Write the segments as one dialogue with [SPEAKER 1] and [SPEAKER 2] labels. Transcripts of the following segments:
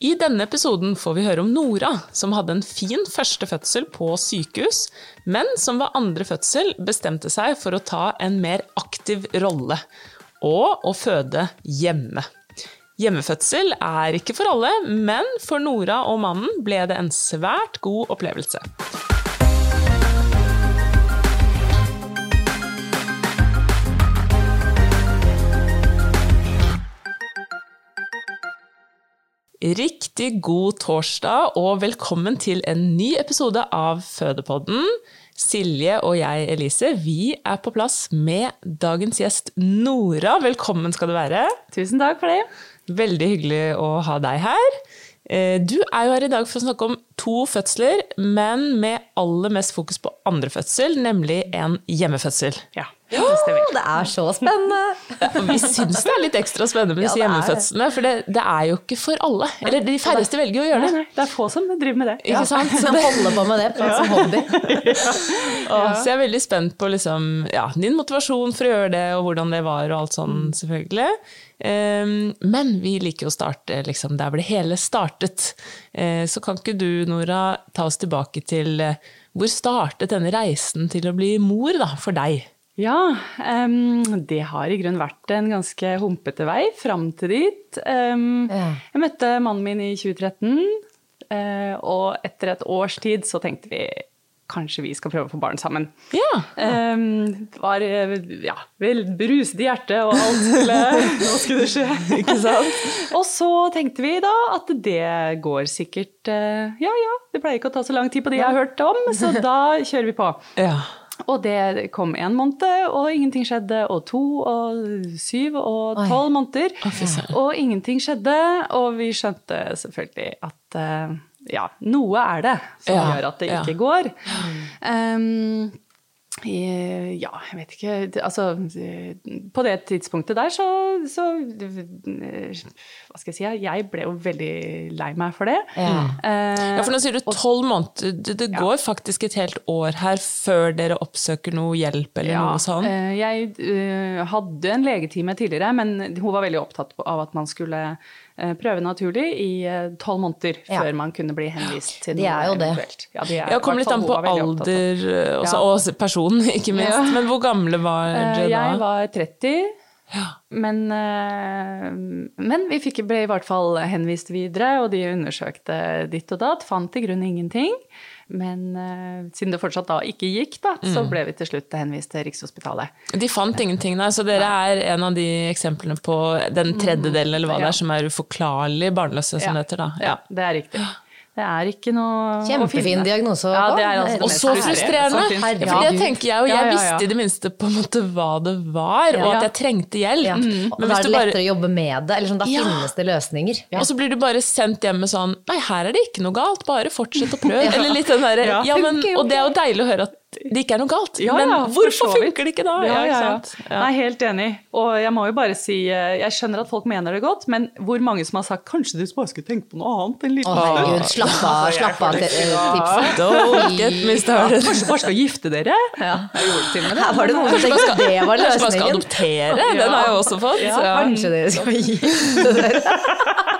[SPEAKER 1] I denne episoden får vi høre om Nora, som hadde en fin første fødsel på sykehus, men som ved andre fødsel bestemte seg for å ta en mer aktiv rolle, og å føde hjemme. Hjemmefødsel er ikke for alle, men for Nora og mannen ble det en svært god opplevelse. Riktig god torsdag, og velkommen til en ny episode av Fødepodden. Silje og jeg, Elise, vi er på plass med dagens gjest Nora. Velkommen skal du være.
[SPEAKER 2] Tusen takk for det.
[SPEAKER 1] Veldig hyggelig å ha deg her. Eh, Du er jo her i dag for å snakke om to fødsler, men med aller mest fokus på andre fødsel, nemlig en hjemmefødsel.
[SPEAKER 2] Ja, stemmer.
[SPEAKER 3] Det er så spennende!
[SPEAKER 1] Ja, vi syns det er litt ekstra spennende med disse
[SPEAKER 3] Ja,
[SPEAKER 1] hjemmefødslene, for det, det er jo ikke for alle. Eller de færreste velger å gjøre det.
[SPEAKER 2] nei, det er få som driver med det.
[SPEAKER 1] Ikke sant? Så
[SPEAKER 3] Som holder på med det på, som hobby.
[SPEAKER 1] Så jeg er veldig spent på liksom, ja, din motivasjon for å gjøre det, og hvordan det var, og alt sånn, selvfølgelig. Um, men vi liker jo å starte liksom, der hvor det hele startet. Uh, så kan ikke du, Nora, ta oss tilbake til uh, hvor startet denne reisen til å bli mor da, for deg?
[SPEAKER 2] Ja, um, det har i grunnen vært en ganske humpete vei fram til dit. Um,
[SPEAKER 3] Ja.
[SPEAKER 2] Jeg møtte mannen min i 2013, uh, og etter et års tid så tenkte vi kanskje vi skal prøve å få barn sammen.
[SPEAKER 1] Ja,
[SPEAKER 2] Um, det var eh, ja, vel bruset i hjertet, og alt skulle Nå skulle det skje. Ikke sant? og så tenkte vi da at det går sikkert uh, Ja ja, det pleier ikke å ta så lang tid på det jeg har hørt om, så da kjører vi på.
[SPEAKER 1] ja.
[SPEAKER 2] Og det kom én måned, og ingenting skjedde. Og to, og syv, og tolv måneder. Og ingenting skjedde. Og vi skjønte selvfølgelig at eh, ja, noe er det som
[SPEAKER 1] Ja,
[SPEAKER 2] gjør at det
[SPEAKER 1] ja.
[SPEAKER 2] ikke går. Um, ja, jeg vet ikke Altså, på det tidspunktet der så, så eh, Hva skal jeg si? Jeg ble jo veldig lei meg for det.
[SPEAKER 3] Ja.
[SPEAKER 2] Eh,
[SPEAKER 1] Ja, for nå sier du tolv måneder. Det, det går faktisk et helt år her før dere oppsøker noe hjelp eller
[SPEAKER 2] Ja,
[SPEAKER 1] noe sånt.
[SPEAKER 2] eh, Jeg hadde en legetime tidligere, men hun var veldig opptatt av at man skulle prøve naturlig i eh, tolv måneder
[SPEAKER 3] Ja.
[SPEAKER 2] før man kunne bli henvist til
[SPEAKER 3] De
[SPEAKER 2] det
[SPEAKER 3] er jo det.
[SPEAKER 2] Ja, de er,
[SPEAKER 1] Ja, kom litt an på alder eh, også,
[SPEAKER 2] Ja.
[SPEAKER 1] og person, ikke minst.
[SPEAKER 2] Ja.
[SPEAKER 1] Men hvor gamle var
[SPEAKER 2] du
[SPEAKER 1] dere da?
[SPEAKER 2] Jeg var 30. Men, eh, men vi fikk, ble i hvert fall henvist videre, og de undersøkte ditt og datt. Fant i grunnen ingenting. Men uh, siden det fortsatt da ikke gikk, da, så
[SPEAKER 1] Mm.
[SPEAKER 2] ble vi til slutt henvist til Rikshospitalet.
[SPEAKER 1] De fant ingenting, nei, så dere er en av de eksemplene på den tredjedelen eller hva det er, som er uforklarlig barnløse, som
[SPEAKER 2] Ja.
[SPEAKER 1] det heter da.
[SPEAKER 2] Ja, det er riktig. Det er ikke noe
[SPEAKER 3] Kjempefin diagnose
[SPEAKER 2] Ja, det er altså
[SPEAKER 1] Og så
[SPEAKER 2] frustrerende.
[SPEAKER 3] Herregud.
[SPEAKER 1] For det tenker jeg, jo. jeg visste i det minste på en måte hva det var, og at jeg trengte hjelp.
[SPEAKER 3] Ja.
[SPEAKER 1] Mm.
[SPEAKER 3] Og
[SPEAKER 1] Men
[SPEAKER 3] da er det
[SPEAKER 1] bare
[SPEAKER 3] lettere å jobbe med det. Eller sånn, da finnes det løsninger.
[SPEAKER 1] Og så blir du bare sendt hjem med sånn Nei, her er det ikke noe galt, bare fortsett å prøve. Eller litt den derre
[SPEAKER 2] Ja.
[SPEAKER 1] ja, men, Og det er jo deilig å høre at det ikke er noe galt.
[SPEAKER 2] Ja,
[SPEAKER 1] Men
[SPEAKER 2] ja,
[SPEAKER 1] hvorfor funker det ikke da?
[SPEAKER 2] Ja, ja, ja.
[SPEAKER 1] Ja.
[SPEAKER 2] Nei, helt enig. Og jeg må jo bare si, eh, jeg skjønner at folk mener det godt, men hvor mange som har sagt kanskje du bare skulle tenke på noe annet en liten stund?
[SPEAKER 3] slapp av, slapp av tipset.
[SPEAKER 1] Don't get me started.
[SPEAKER 2] Kanskje bare skal gifte dere?
[SPEAKER 3] Ja.
[SPEAKER 2] Jeg.
[SPEAKER 3] Her var det noen som tenkte at det var
[SPEAKER 1] Kanskje man skal
[SPEAKER 3] løsningen.
[SPEAKER 1] adoptere? Den har jeg også fått.
[SPEAKER 2] Ja,
[SPEAKER 1] Ja.
[SPEAKER 3] Kanskje dere skal gifte dere.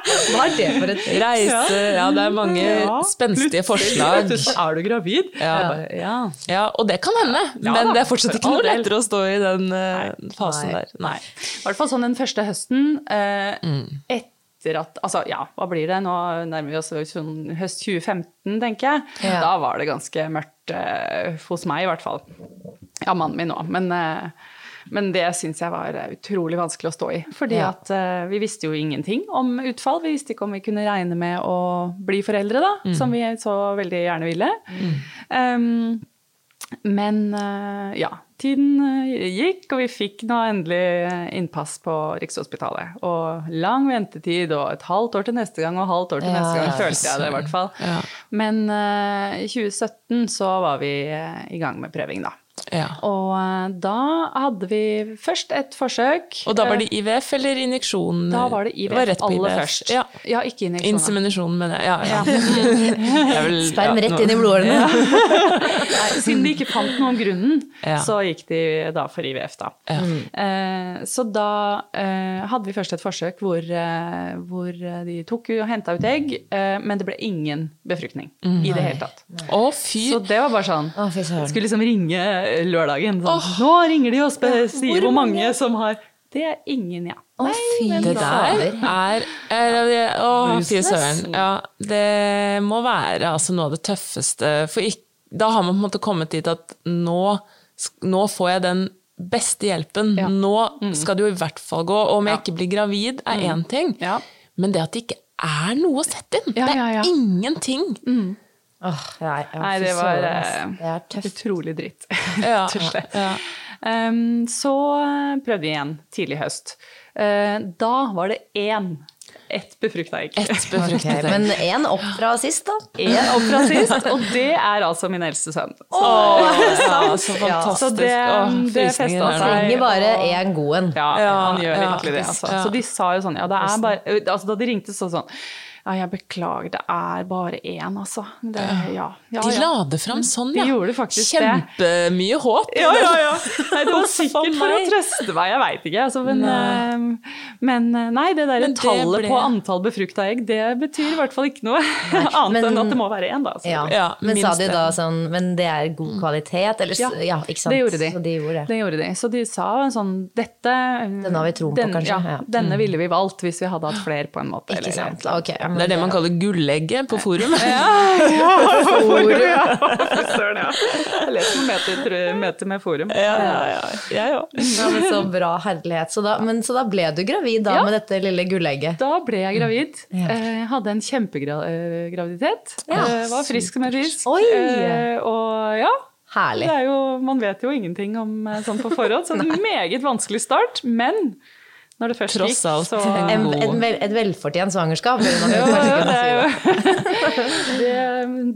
[SPEAKER 3] Hva er det for et tips?
[SPEAKER 1] Reise Ja, det er mange
[SPEAKER 2] Ja,
[SPEAKER 1] spenstige forslag.
[SPEAKER 2] Er du gravid.
[SPEAKER 1] Ja.
[SPEAKER 2] Ja.
[SPEAKER 1] Og det kan hende,
[SPEAKER 2] Ja
[SPEAKER 1] men
[SPEAKER 2] da,
[SPEAKER 1] det er fortsatt ikke noe lettere å stå i den eh, fasen
[SPEAKER 3] Nei.
[SPEAKER 1] der. Nei.
[SPEAKER 2] I hvert fall sånn den første høsten eh,
[SPEAKER 1] Mm.
[SPEAKER 2] etter at Altså, ja, hva blir det? Nå nærmer vi oss sånn høst 2015, tenker jeg.
[SPEAKER 3] Ja.
[SPEAKER 2] Da var det ganske mørkt eh, hos meg, i hvert fall. Ja, mannen min òg. Men, eh, men det syns jeg var eh, utrolig vanskelig å stå i. Fordi
[SPEAKER 3] Ja.
[SPEAKER 2] at uh, vi visste jo ingenting om utfall. Vi visste ikke om vi kunne regne med å bli foreldre, da.
[SPEAKER 1] Mm.
[SPEAKER 2] Som vi så veldig gjerne ville. Um, men eh, ja, tiden eh, gikk, og vi fikk nå endelig eh, innpass på Rikshospitalet. Og lang ventetid, og et halvt år til neste gang, og et halvt år til
[SPEAKER 3] Ja,
[SPEAKER 2] neste gang, følte jeg det i hvert fall.
[SPEAKER 1] Ja.
[SPEAKER 2] Men i 2017 så var vi i gang med prøving, da.
[SPEAKER 1] Ja.
[SPEAKER 2] Og eh, da hadde vi først et forsøk.
[SPEAKER 1] Og da var
[SPEAKER 2] Eh,
[SPEAKER 1] det IVF eller injeksjon?
[SPEAKER 2] da var det IVF,
[SPEAKER 1] var
[SPEAKER 2] aller
[SPEAKER 1] IVF.
[SPEAKER 2] først.
[SPEAKER 1] Ja.
[SPEAKER 2] Ja, ikke injeksjon.
[SPEAKER 1] Inseminasjon, men ja. ja. Det er vel-
[SPEAKER 3] Sperm
[SPEAKER 1] ja,
[SPEAKER 3] rett inn i blodårene.
[SPEAKER 2] Siden de ikke fant noe om grunnen,
[SPEAKER 1] Ja.
[SPEAKER 2] så gikk de da for IVF, da.
[SPEAKER 1] Ja.
[SPEAKER 2] Eh, så da eh, hadde vi først et forsøk hvor, eh, hvor de tok og henta ut egg, eh, men det ble ingen befruktning i det hele tatt.
[SPEAKER 1] Å, fy!
[SPEAKER 2] Så det var bare sånn
[SPEAKER 3] Å, fy.
[SPEAKER 2] Skulle liksom ringe lørdagen. Sånn, Nå ringer de og spe- sier hvor mange som har Det er ingen, ja.
[SPEAKER 3] Å, fy
[SPEAKER 1] Det der er eh, Å, fy søren. Ja, det må være altså noe av det tøffeste. For ikke, da har man på en måte kommet dit at nå, nå får jeg den beste hjelpen.
[SPEAKER 2] Ja.
[SPEAKER 1] Nå skal det jo i hvert fall gå. Og om jeg
[SPEAKER 2] Ja.
[SPEAKER 1] ikke blir gravid, er én ting.
[SPEAKER 2] Ja.
[SPEAKER 1] Men det at det ikke er noe å sette inn.
[SPEAKER 2] Ja,
[SPEAKER 1] det er
[SPEAKER 2] ja, ja.
[SPEAKER 3] Åh, nei,
[SPEAKER 2] Nei, det var eh,
[SPEAKER 3] Det er tøft.
[SPEAKER 2] utrolig dritt,
[SPEAKER 1] Ja,
[SPEAKER 2] rett og slett.
[SPEAKER 1] ja.
[SPEAKER 2] Um, så eh, prøvde vi igjen tidlig høst. Uh, da var det én. Ett befrukta egg.
[SPEAKER 3] Et
[SPEAKER 1] befrukta egg.
[SPEAKER 3] men én opp fra sist, da.
[SPEAKER 2] Én opp fra sist, og det er altså min eldste sønn. Så,
[SPEAKER 1] Ja, så fantastisk.
[SPEAKER 2] så det,
[SPEAKER 1] Åh,
[SPEAKER 2] det festa seg.
[SPEAKER 3] Trenger bare én god en.
[SPEAKER 2] Ja,
[SPEAKER 1] Ja,
[SPEAKER 2] han gjør
[SPEAKER 1] ja,
[SPEAKER 2] virkelig det. Altså.
[SPEAKER 1] ja.
[SPEAKER 2] Så de sa jo sånn Ja, det er bare altså, Da de ringte, så sånn Ja, jeg beklager, det er bare én, altså. Det, ja, ja,
[SPEAKER 1] De la det fram sånn, ja.
[SPEAKER 2] De.
[SPEAKER 1] Kjempemye håp.
[SPEAKER 2] Ja, ja, ja. Nei, det var sikkert
[SPEAKER 1] for
[SPEAKER 2] å trøste meg, jeg veit ikke. Altså, men,
[SPEAKER 1] Nei.
[SPEAKER 2] eh, men eh, nei, det der tallet
[SPEAKER 1] ble-
[SPEAKER 2] på antall befrukta egg, det betyr i hvert fall ikke noe annet
[SPEAKER 3] men-
[SPEAKER 2] enn at det må være én, da. altså.
[SPEAKER 3] Ja.
[SPEAKER 1] Ja,
[SPEAKER 3] men sa de da sånn Men det er god kvalitet? Eller,
[SPEAKER 2] Ja,
[SPEAKER 3] ja, ikke sant?
[SPEAKER 2] Det gjorde de.
[SPEAKER 3] Så de gjorde det.
[SPEAKER 2] Det gjorde de. Så de sa en sånn Dette
[SPEAKER 3] Den har vi troen på, kanskje.
[SPEAKER 2] Ja,
[SPEAKER 3] Ja.
[SPEAKER 2] Denne ville vi valgt hvis vi hadde hatt flere, på en måte.
[SPEAKER 3] Ikke
[SPEAKER 2] eller
[SPEAKER 3] sant?
[SPEAKER 2] eller annet.
[SPEAKER 1] Det er det man kaller gullegget på forum.
[SPEAKER 2] Ja, Forum, ja. Søren, ja. Jeg leser noen meter, meter med forum.
[SPEAKER 1] Ja, ja, ja. Jeg òg.
[SPEAKER 3] Ja, men så bra herlighet. Så da, men, så da ble du gravid da
[SPEAKER 2] Ja.
[SPEAKER 3] med dette lille gullegget?
[SPEAKER 2] Da ble jeg gravid.
[SPEAKER 3] Ja.
[SPEAKER 2] Eh, hadde en kjempegraviditet.
[SPEAKER 3] Ja.
[SPEAKER 2] Eh, var frisk som en fisk. Eh, og ja,
[SPEAKER 3] Herlig.
[SPEAKER 2] det er jo, man vet jo ingenting om eh, sånn på forhånd, så det en meget vanskelig start. Men når det først
[SPEAKER 1] Tross
[SPEAKER 2] gikk,
[SPEAKER 1] alt,
[SPEAKER 2] så
[SPEAKER 1] en
[SPEAKER 3] En, en vel, et velfortjent svangerskap,
[SPEAKER 2] Ja, det, jo, det,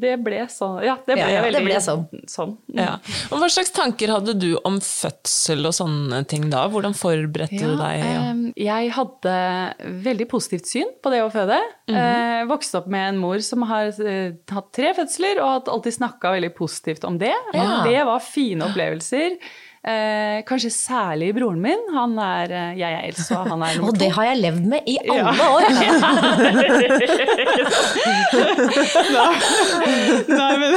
[SPEAKER 2] det ble sånn. Ja, det ble,
[SPEAKER 3] Ja, det
[SPEAKER 2] veldig
[SPEAKER 3] ble sånn.
[SPEAKER 2] sånn.
[SPEAKER 1] Ja. Og hva slags tanker hadde du om fødsel og sånne ting da? Hvordan forberedte du deg? Ja.
[SPEAKER 2] eh, Jeg hadde veldig positivt syn på det å føde.
[SPEAKER 1] Mhm.
[SPEAKER 2] eh, vokste opp med en mor som har eh, hatt tre fødsler, og alltid snakka veldig positivt om det.
[SPEAKER 3] Ja.
[SPEAKER 2] Det var fine opplevelser. Eh, kanskje særlig broren min. Han er, eh, jeg er eldst, og han er nummer
[SPEAKER 3] Og det har jeg levd med i alle
[SPEAKER 2] Ja.
[SPEAKER 3] år!
[SPEAKER 2] Nei, men,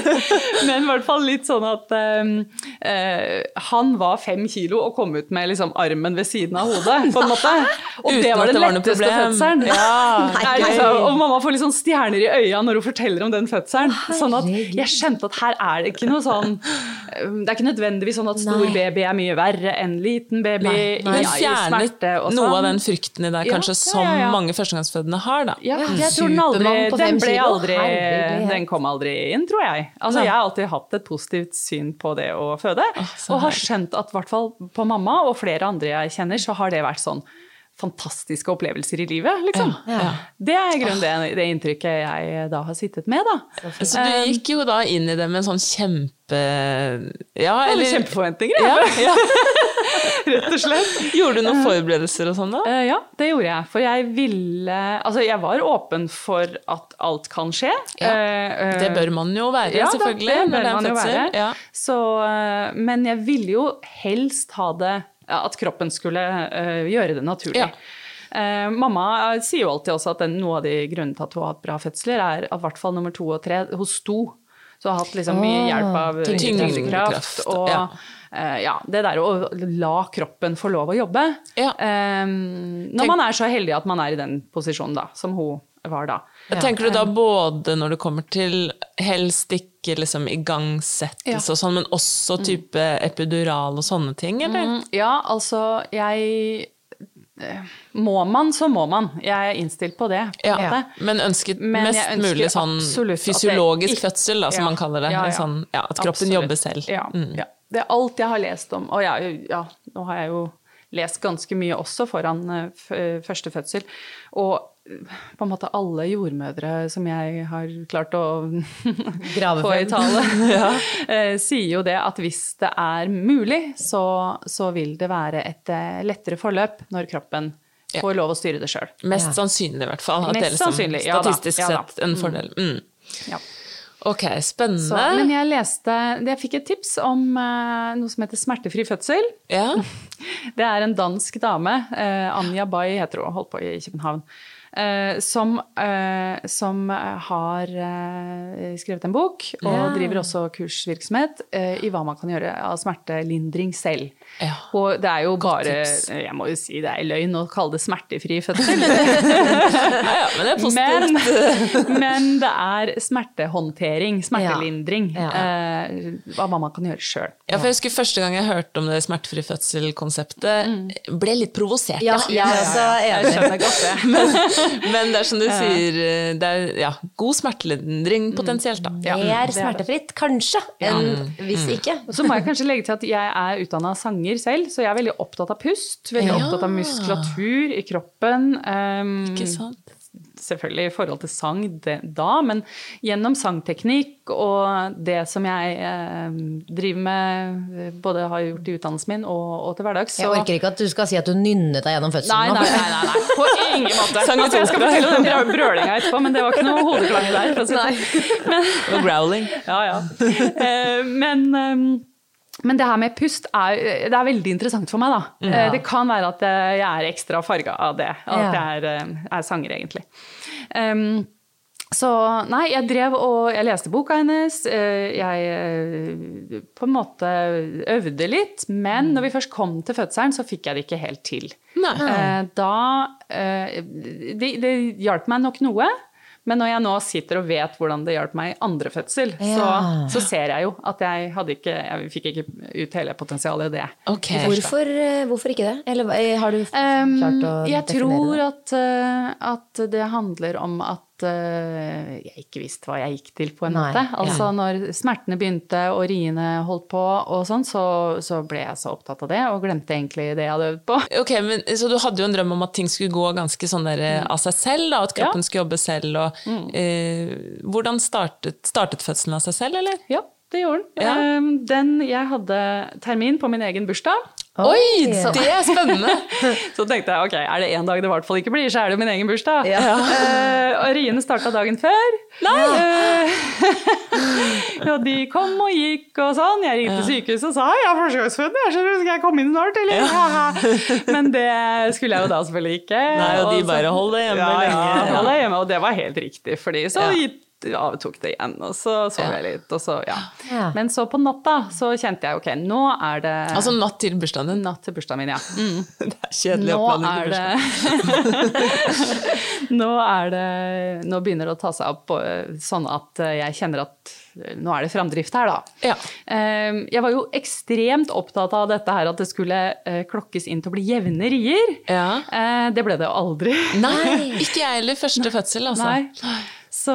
[SPEAKER 2] men i hvert fall litt sånn at eh, eh, han var fem kilo og kom ut med liksom armen ved siden av hodet, på en måte. Og det var den
[SPEAKER 1] det var
[SPEAKER 2] letteste fødselen.
[SPEAKER 1] Ja,
[SPEAKER 2] Nei, liksom, og mamma får litt sånn stjerner i øya når hun forteller om den fødselen. Sånn at jeg skjønte at her er det ikke noe sånn eh, Det er ikke nødvendigvis sånn at stor
[SPEAKER 3] Nei.
[SPEAKER 2] baby er mye verre enn liten baby.
[SPEAKER 1] Nei,
[SPEAKER 2] Nei.
[SPEAKER 1] Den
[SPEAKER 2] i
[SPEAKER 1] fjernet
[SPEAKER 2] smerte og
[SPEAKER 1] noe av den frykten i deg,
[SPEAKER 2] Ja,
[SPEAKER 1] kanskje,
[SPEAKER 2] ja,
[SPEAKER 1] som
[SPEAKER 2] ja, som
[SPEAKER 1] mange førstegangsfødende har, da.
[SPEAKER 2] Ja, jeg tror den aldri Den ble aldri. Den kom aldri inn, tror jeg. Altså,
[SPEAKER 3] Nei.
[SPEAKER 2] jeg har alltid hatt et positivt syn på det å føde.
[SPEAKER 1] oh,
[SPEAKER 2] og har skjønt at i hvert fall på mamma og flere andre jeg kjenner, så har det vært sånn fantastiske opplevelser i livet, liksom.
[SPEAKER 1] Ja.
[SPEAKER 2] Det er i grunnen det, det inntrykket jeg da har sittet med, da.
[SPEAKER 1] Så du gikk jo da inn i det med en sånn kjempe... Ja,
[SPEAKER 2] Eller kjempeforventninger,
[SPEAKER 1] ja,
[SPEAKER 2] ja.
[SPEAKER 1] ja.
[SPEAKER 2] rett og slett.
[SPEAKER 1] Gjorde du noen forberedelser og sånn da?
[SPEAKER 2] Eh, ja, det gjorde jeg. For jeg ville Altså, jeg var åpen for at alt kan skje.
[SPEAKER 1] Ja,
[SPEAKER 2] Eh, eh,
[SPEAKER 1] Det bør man jo være,
[SPEAKER 2] ja,
[SPEAKER 1] selvfølgelig.
[SPEAKER 2] det bør man jo være.
[SPEAKER 1] Ja.
[SPEAKER 2] Så, eh, men jeg ville jo helst ha det ja, At kroppen skulle eh, gjøre det naturlig.
[SPEAKER 1] Ja.
[SPEAKER 2] Eh, mamma eh, sier jo alltid også at den, noe av de grunnene til at hun har hatt bra fødsler, er at i hvert fall nummer to og tre Hun sto. Så har hatt liksom mye hjelp av
[SPEAKER 1] Tyngdekraft.
[SPEAKER 2] Og
[SPEAKER 1] ja.
[SPEAKER 2] eh, ja, det der å la kroppen få lov å jobbe.
[SPEAKER 1] Ja.
[SPEAKER 2] Eh, når man er så heldig at man er i den posisjonen, da, som hun var da.
[SPEAKER 1] Tenker du da både når det kommer til helst ikke liksom igangsettelse
[SPEAKER 2] Ja.
[SPEAKER 1] og sånn, men også type epidural og sånne ting, eller?
[SPEAKER 2] Mm, Ja, altså jeg eh, Må man, så må man. Jeg er innstilt på det. På
[SPEAKER 1] Ja. Men ønsket
[SPEAKER 2] Men
[SPEAKER 1] mest
[SPEAKER 2] ønsker
[SPEAKER 1] mulig sånn fysiologisk
[SPEAKER 2] ikke-
[SPEAKER 1] fødsel, da, som
[SPEAKER 2] Ja.
[SPEAKER 1] man kaller det.
[SPEAKER 2] Ja, ja.
[SPEAKER 1] Sånn, ja, at kroppen
[SPEAKER 2] Absolutt.
[SPEAKER 1] jobber selv.
[SPEAKER 2] Ja,
[SPEAKER 1] Mm.
[SPEAKER 2] ja. Det er alt jeg har lest om. Og jeg, ja, nå har jeg jo lest ganske mye også foran eh, eh, første fødsel. Og eh, på en måte alle jordmødre som jeg har klart å
[SPEAKER 3] Grave
[SPEAKER 2] få i tale, ja. sier jo det at hvis det er mulig, så, så vil det være et eh, lettere forløp når kroppen
[SPEAKER 1] Ja.
[SPEAKER 2] får lov å styre det sjøl.
[SPEAKER 1] Mest sannsynlig, i hvert fall. At
[SPEAKER 2] Mest
[SPEAKER 1] det er liksom
[SPEAKER 2] ja
[SPEAKER 1] statistisk
[SPEAKER 2] ja da.
[SPEAKER 1] sett en fordel. Mm.
[SPEAKER 2] Ja.
[SPEAKER 1] Ok, spennende.
[SPEAKER 2] Så, men jeg leste Jeg fikk et tips om uh, noe som heter smertefri fødsel.
[SPEAKER 1] ja.
[SPEAKER 2] Det er en dansk dame, uh, Anja Bay heter hun, holdt på i København, eh, som, eh, som har eh, skrevet en bok og driver også kursvirksomhet eh, i hva man kan gjøre av smertelindring selv.
[SPEAKER 1] Ja.
[SPEAKER 2] Og det er jo bare
[SPEAKER 1] tips.
[SPEAKER 2] Jeg må jo si det er løgn å kalle det smertefri fødsel.
[SPEAKER 1] ja, ja, men det er.
[SPEAKER 2] Men, men det er smertehåndtering, smertelindring,
[SPEAKER 3] Ja.
[SPEAKER 2] eh, hva man kan gjøre sjøl.
[SPEAKER 1] Ja, for jeg husker Første gang jeg hørte om det smertefri fødsel-konseptet, ble litt provosert.
[SPEAKER 3] Ja, jeg er også enig.
[SPEAKER 2] skjønner godt det.
[SPEAKER 1] Men, men det er som du sier, det er ja, god smertelindring potensielt, da.
[SPEAKER 3] Mer
[SPEAKER 2] er
[SPEAKER 3] smertefritt, kanskje, enn hvis ikke.
[SPEAKER 2] Og så må jeg kanskje legge til at jeg er utdanna sanger selv, så jeg er veldig opptatt av pust. Veldig
[SPEAKER 1] Ja.
[SPEAKER 2] opptatt av muskulatur i kroppen. Um,
[SPEAKER 1] Ikke sant?
[SPEAKER 2] Selvfølgelig i forhold til sang det, da, men gjennom sangteknikk og det som jeg eh, driver med, både har gjort i utdannelsen min og, og til hverdags, så
[SPEAKER 3] Jeg orker ikke at du skal si at du nynnet deg gjennom fødselen
[SPEAKER 2] nei,
[SPEAKER 3] nei,
[SPEAKER 2] nei, nei, nei. på ingen måte.
[SPEAKER 1] Sang
[SPEAKER 2] Altså, jeg skal fortelle den brølinga etterpå, men det var ikke noe hodeklang der. For å si det. sånn.
[SPEAKER 1] Og growling.
[SPEAKER 2] Ja, ja. Eh, men, ehm, men det her med pust er, det er veldig interessant for meg, da. Ja. Det kan være at jeg er ekstra farga av det. At
[SPEAKER 3] Ja.
[SPEAKER 2] jeg er, eh, er sanger, egentlig. Um, så nei, jeg drev og jeg leste boka hennes. eh, Jeg eh, på en måte øvde litt. Men når vi først kom til fødselen, så fikk jeg det ikke helt til.
[SPEAKER 1] Nei.
[SPEAKER 2] Eh, Da eh, det, det hjalp meg nok noe. Men når jeg nå sitter og vet hvordan det hjalp meg i andre fødsel,
[SPEAKER 3] Ja.
[SPEAKER 2] så, så ser jeg jo at jeg, hadde ikke, jeg fikk ikke ut hele potensialet i det.
[SPEAKER 1] Okay.
[SPEAKER 3] Hvorfor, eh, hvorfor ikke det? Eller eh, har du
[SPEAKER 2] Um,
[SPEAKER 3] klart å
[SPEAKER 2] jeg
[SPEAKER 3] definere
[SPEAKER 2] tror at, eh, at det handler om at eh, jeg ikke visste hva jeg gikk til, på en
[SPEAKER 3] Nei,
[SPEAKER 2] måte.
[SPEAKER 3] ja.
[SPEAKER 2] Altså når smertene begynte og riene holdt på og sånn, så, så ble jeg så opptatt av det, og glemte egentlig det jeg hadde øvd på.
[SPEAKER 1] Ok, men Så du hadde jo en drøm om at ting skulle gå ganske sånn der mm. av seg selv? da, At kroppen
[SPEAKER 2] Ja.
[SPEAKER 1] skulle jobbe selv? og eh, Hvordan startet, startet fødselen av seg selv, eller?
[SPEAKER 2] Ja, det gjorde den.
[SPEAKER 1] Ja.
[SPEAKER 2] Um, den jeg hadde termin på min egen bursdag.
[SPEAKER 1] Oi, det er spennende!
[SPEAKER 2] Så tenkte jeg ok, er det én dag det i hvert fall ikke blir, så er det min egen bursdag.
[SPEAKER 3] Ja.
[SPEAKER 2] Uh, og riene starta dagen før. Nei! og de kom og gikk og sånn. Jeg ringte sykehuset og sa jeg er førstegangsfødt, jeg skjønner, skal jeg komme inn snart, eller? Men det skulle jeg jo da selvfølgelig ikke.
[SPEAKER 1] Nei, og de
[SPEAKER 2] så-
[SPEAKER 1] bare, «Hold deg hjemme
[SPEAKER 2] ja,
[SPEAKER 1] lenge».
[SPEAKER 2] Ja,
[SPEAKER 1] Ja.
[SPEAKER 2] hold deg hjemme, og det var helt riktig, fordi så
[SPEAKER 1] Ja.
[SPEAKER 2] Avtok det igjen, og så sov jeg litt, og så ja. Men så på natta så kjente jeg ok, nå er det
[SPEAKER 1] Altså natt til bursdagen din.
[SPEAKER 2] natt til bursdagen min, ja. Mm.
[SPEAKER 1] Det er kjedelig oppladning til
[SPEAKER 2] bursdagen.
[SPEAKER 1] bursdag.
[SPEAKER 2] Nå er det Nå begynner det å ta seg opp sånn at eh, jeg kjenner at eh, nå er det framdrift her, da.
[SPEAKER 1] Ja.
[SPEAKER 2] Eh, Jeg var jo ekstremt opptatt av dette her at det skulle eh, klokkes inn til å bli jevne rier.
[SPEAKER 1] Ja.
[SPEAKER 2] Det ble det jo aldri.
[SPEAKER 1] Nei, ikke jeg heller. Første fødsel, altså.
[SPEAKER 2] Nei. Så,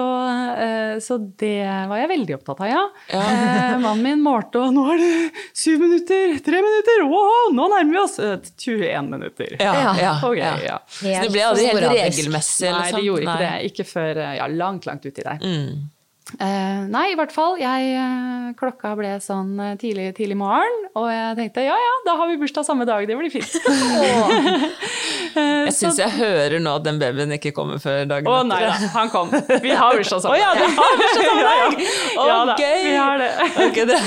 [SPEAKER 2] eh, så det var jeg veldig opptatt av, ja. Eh, mannen min målte, og nå er det syv minutter, tre minutter, wow, nå nærmer vi oss! Eh, 21 minutter.
[SPEAKER 1] Ja,
[SPEAKER 3] Ja.
[SPEAKER 2] okay,
[SPEAKER 1] ja.
[SPEAKER 2] ja.
[SPEAKER 1] Så det ble aldri helt regelmessig?
[SPEAKER 2] Nei, det gjorde ikke
[SPEAKER 1] Nei.
[SPEAKER 2] det. Ikke før eh, ja, langt, langt uti der.
[SPEAKER 1] Mm.
[SPEAKER 2] Eh, nei, i hvert fall. Jeg, eh, klokka ble sånn eh, tidlig, tidlig morgen, og jeg tenkte ja ja, da har vi bursdag samme dag, det blir fint.
[SPEAKER 1] Jeg syns jeg hører nå at den babyen ikke kommer før dagen etter.
[SPEAKER 2] Å nei da, han kom. Vi har bursdag sammen.
[SPEAKER 1] Å ja, du har bursdag samme dag! Ja,
[SPEAKER 2] Ja da,
[SPEAKER 1] gøy!
[SPEAKER 2] vi har det.
[SPEAKER 1] Ok, det.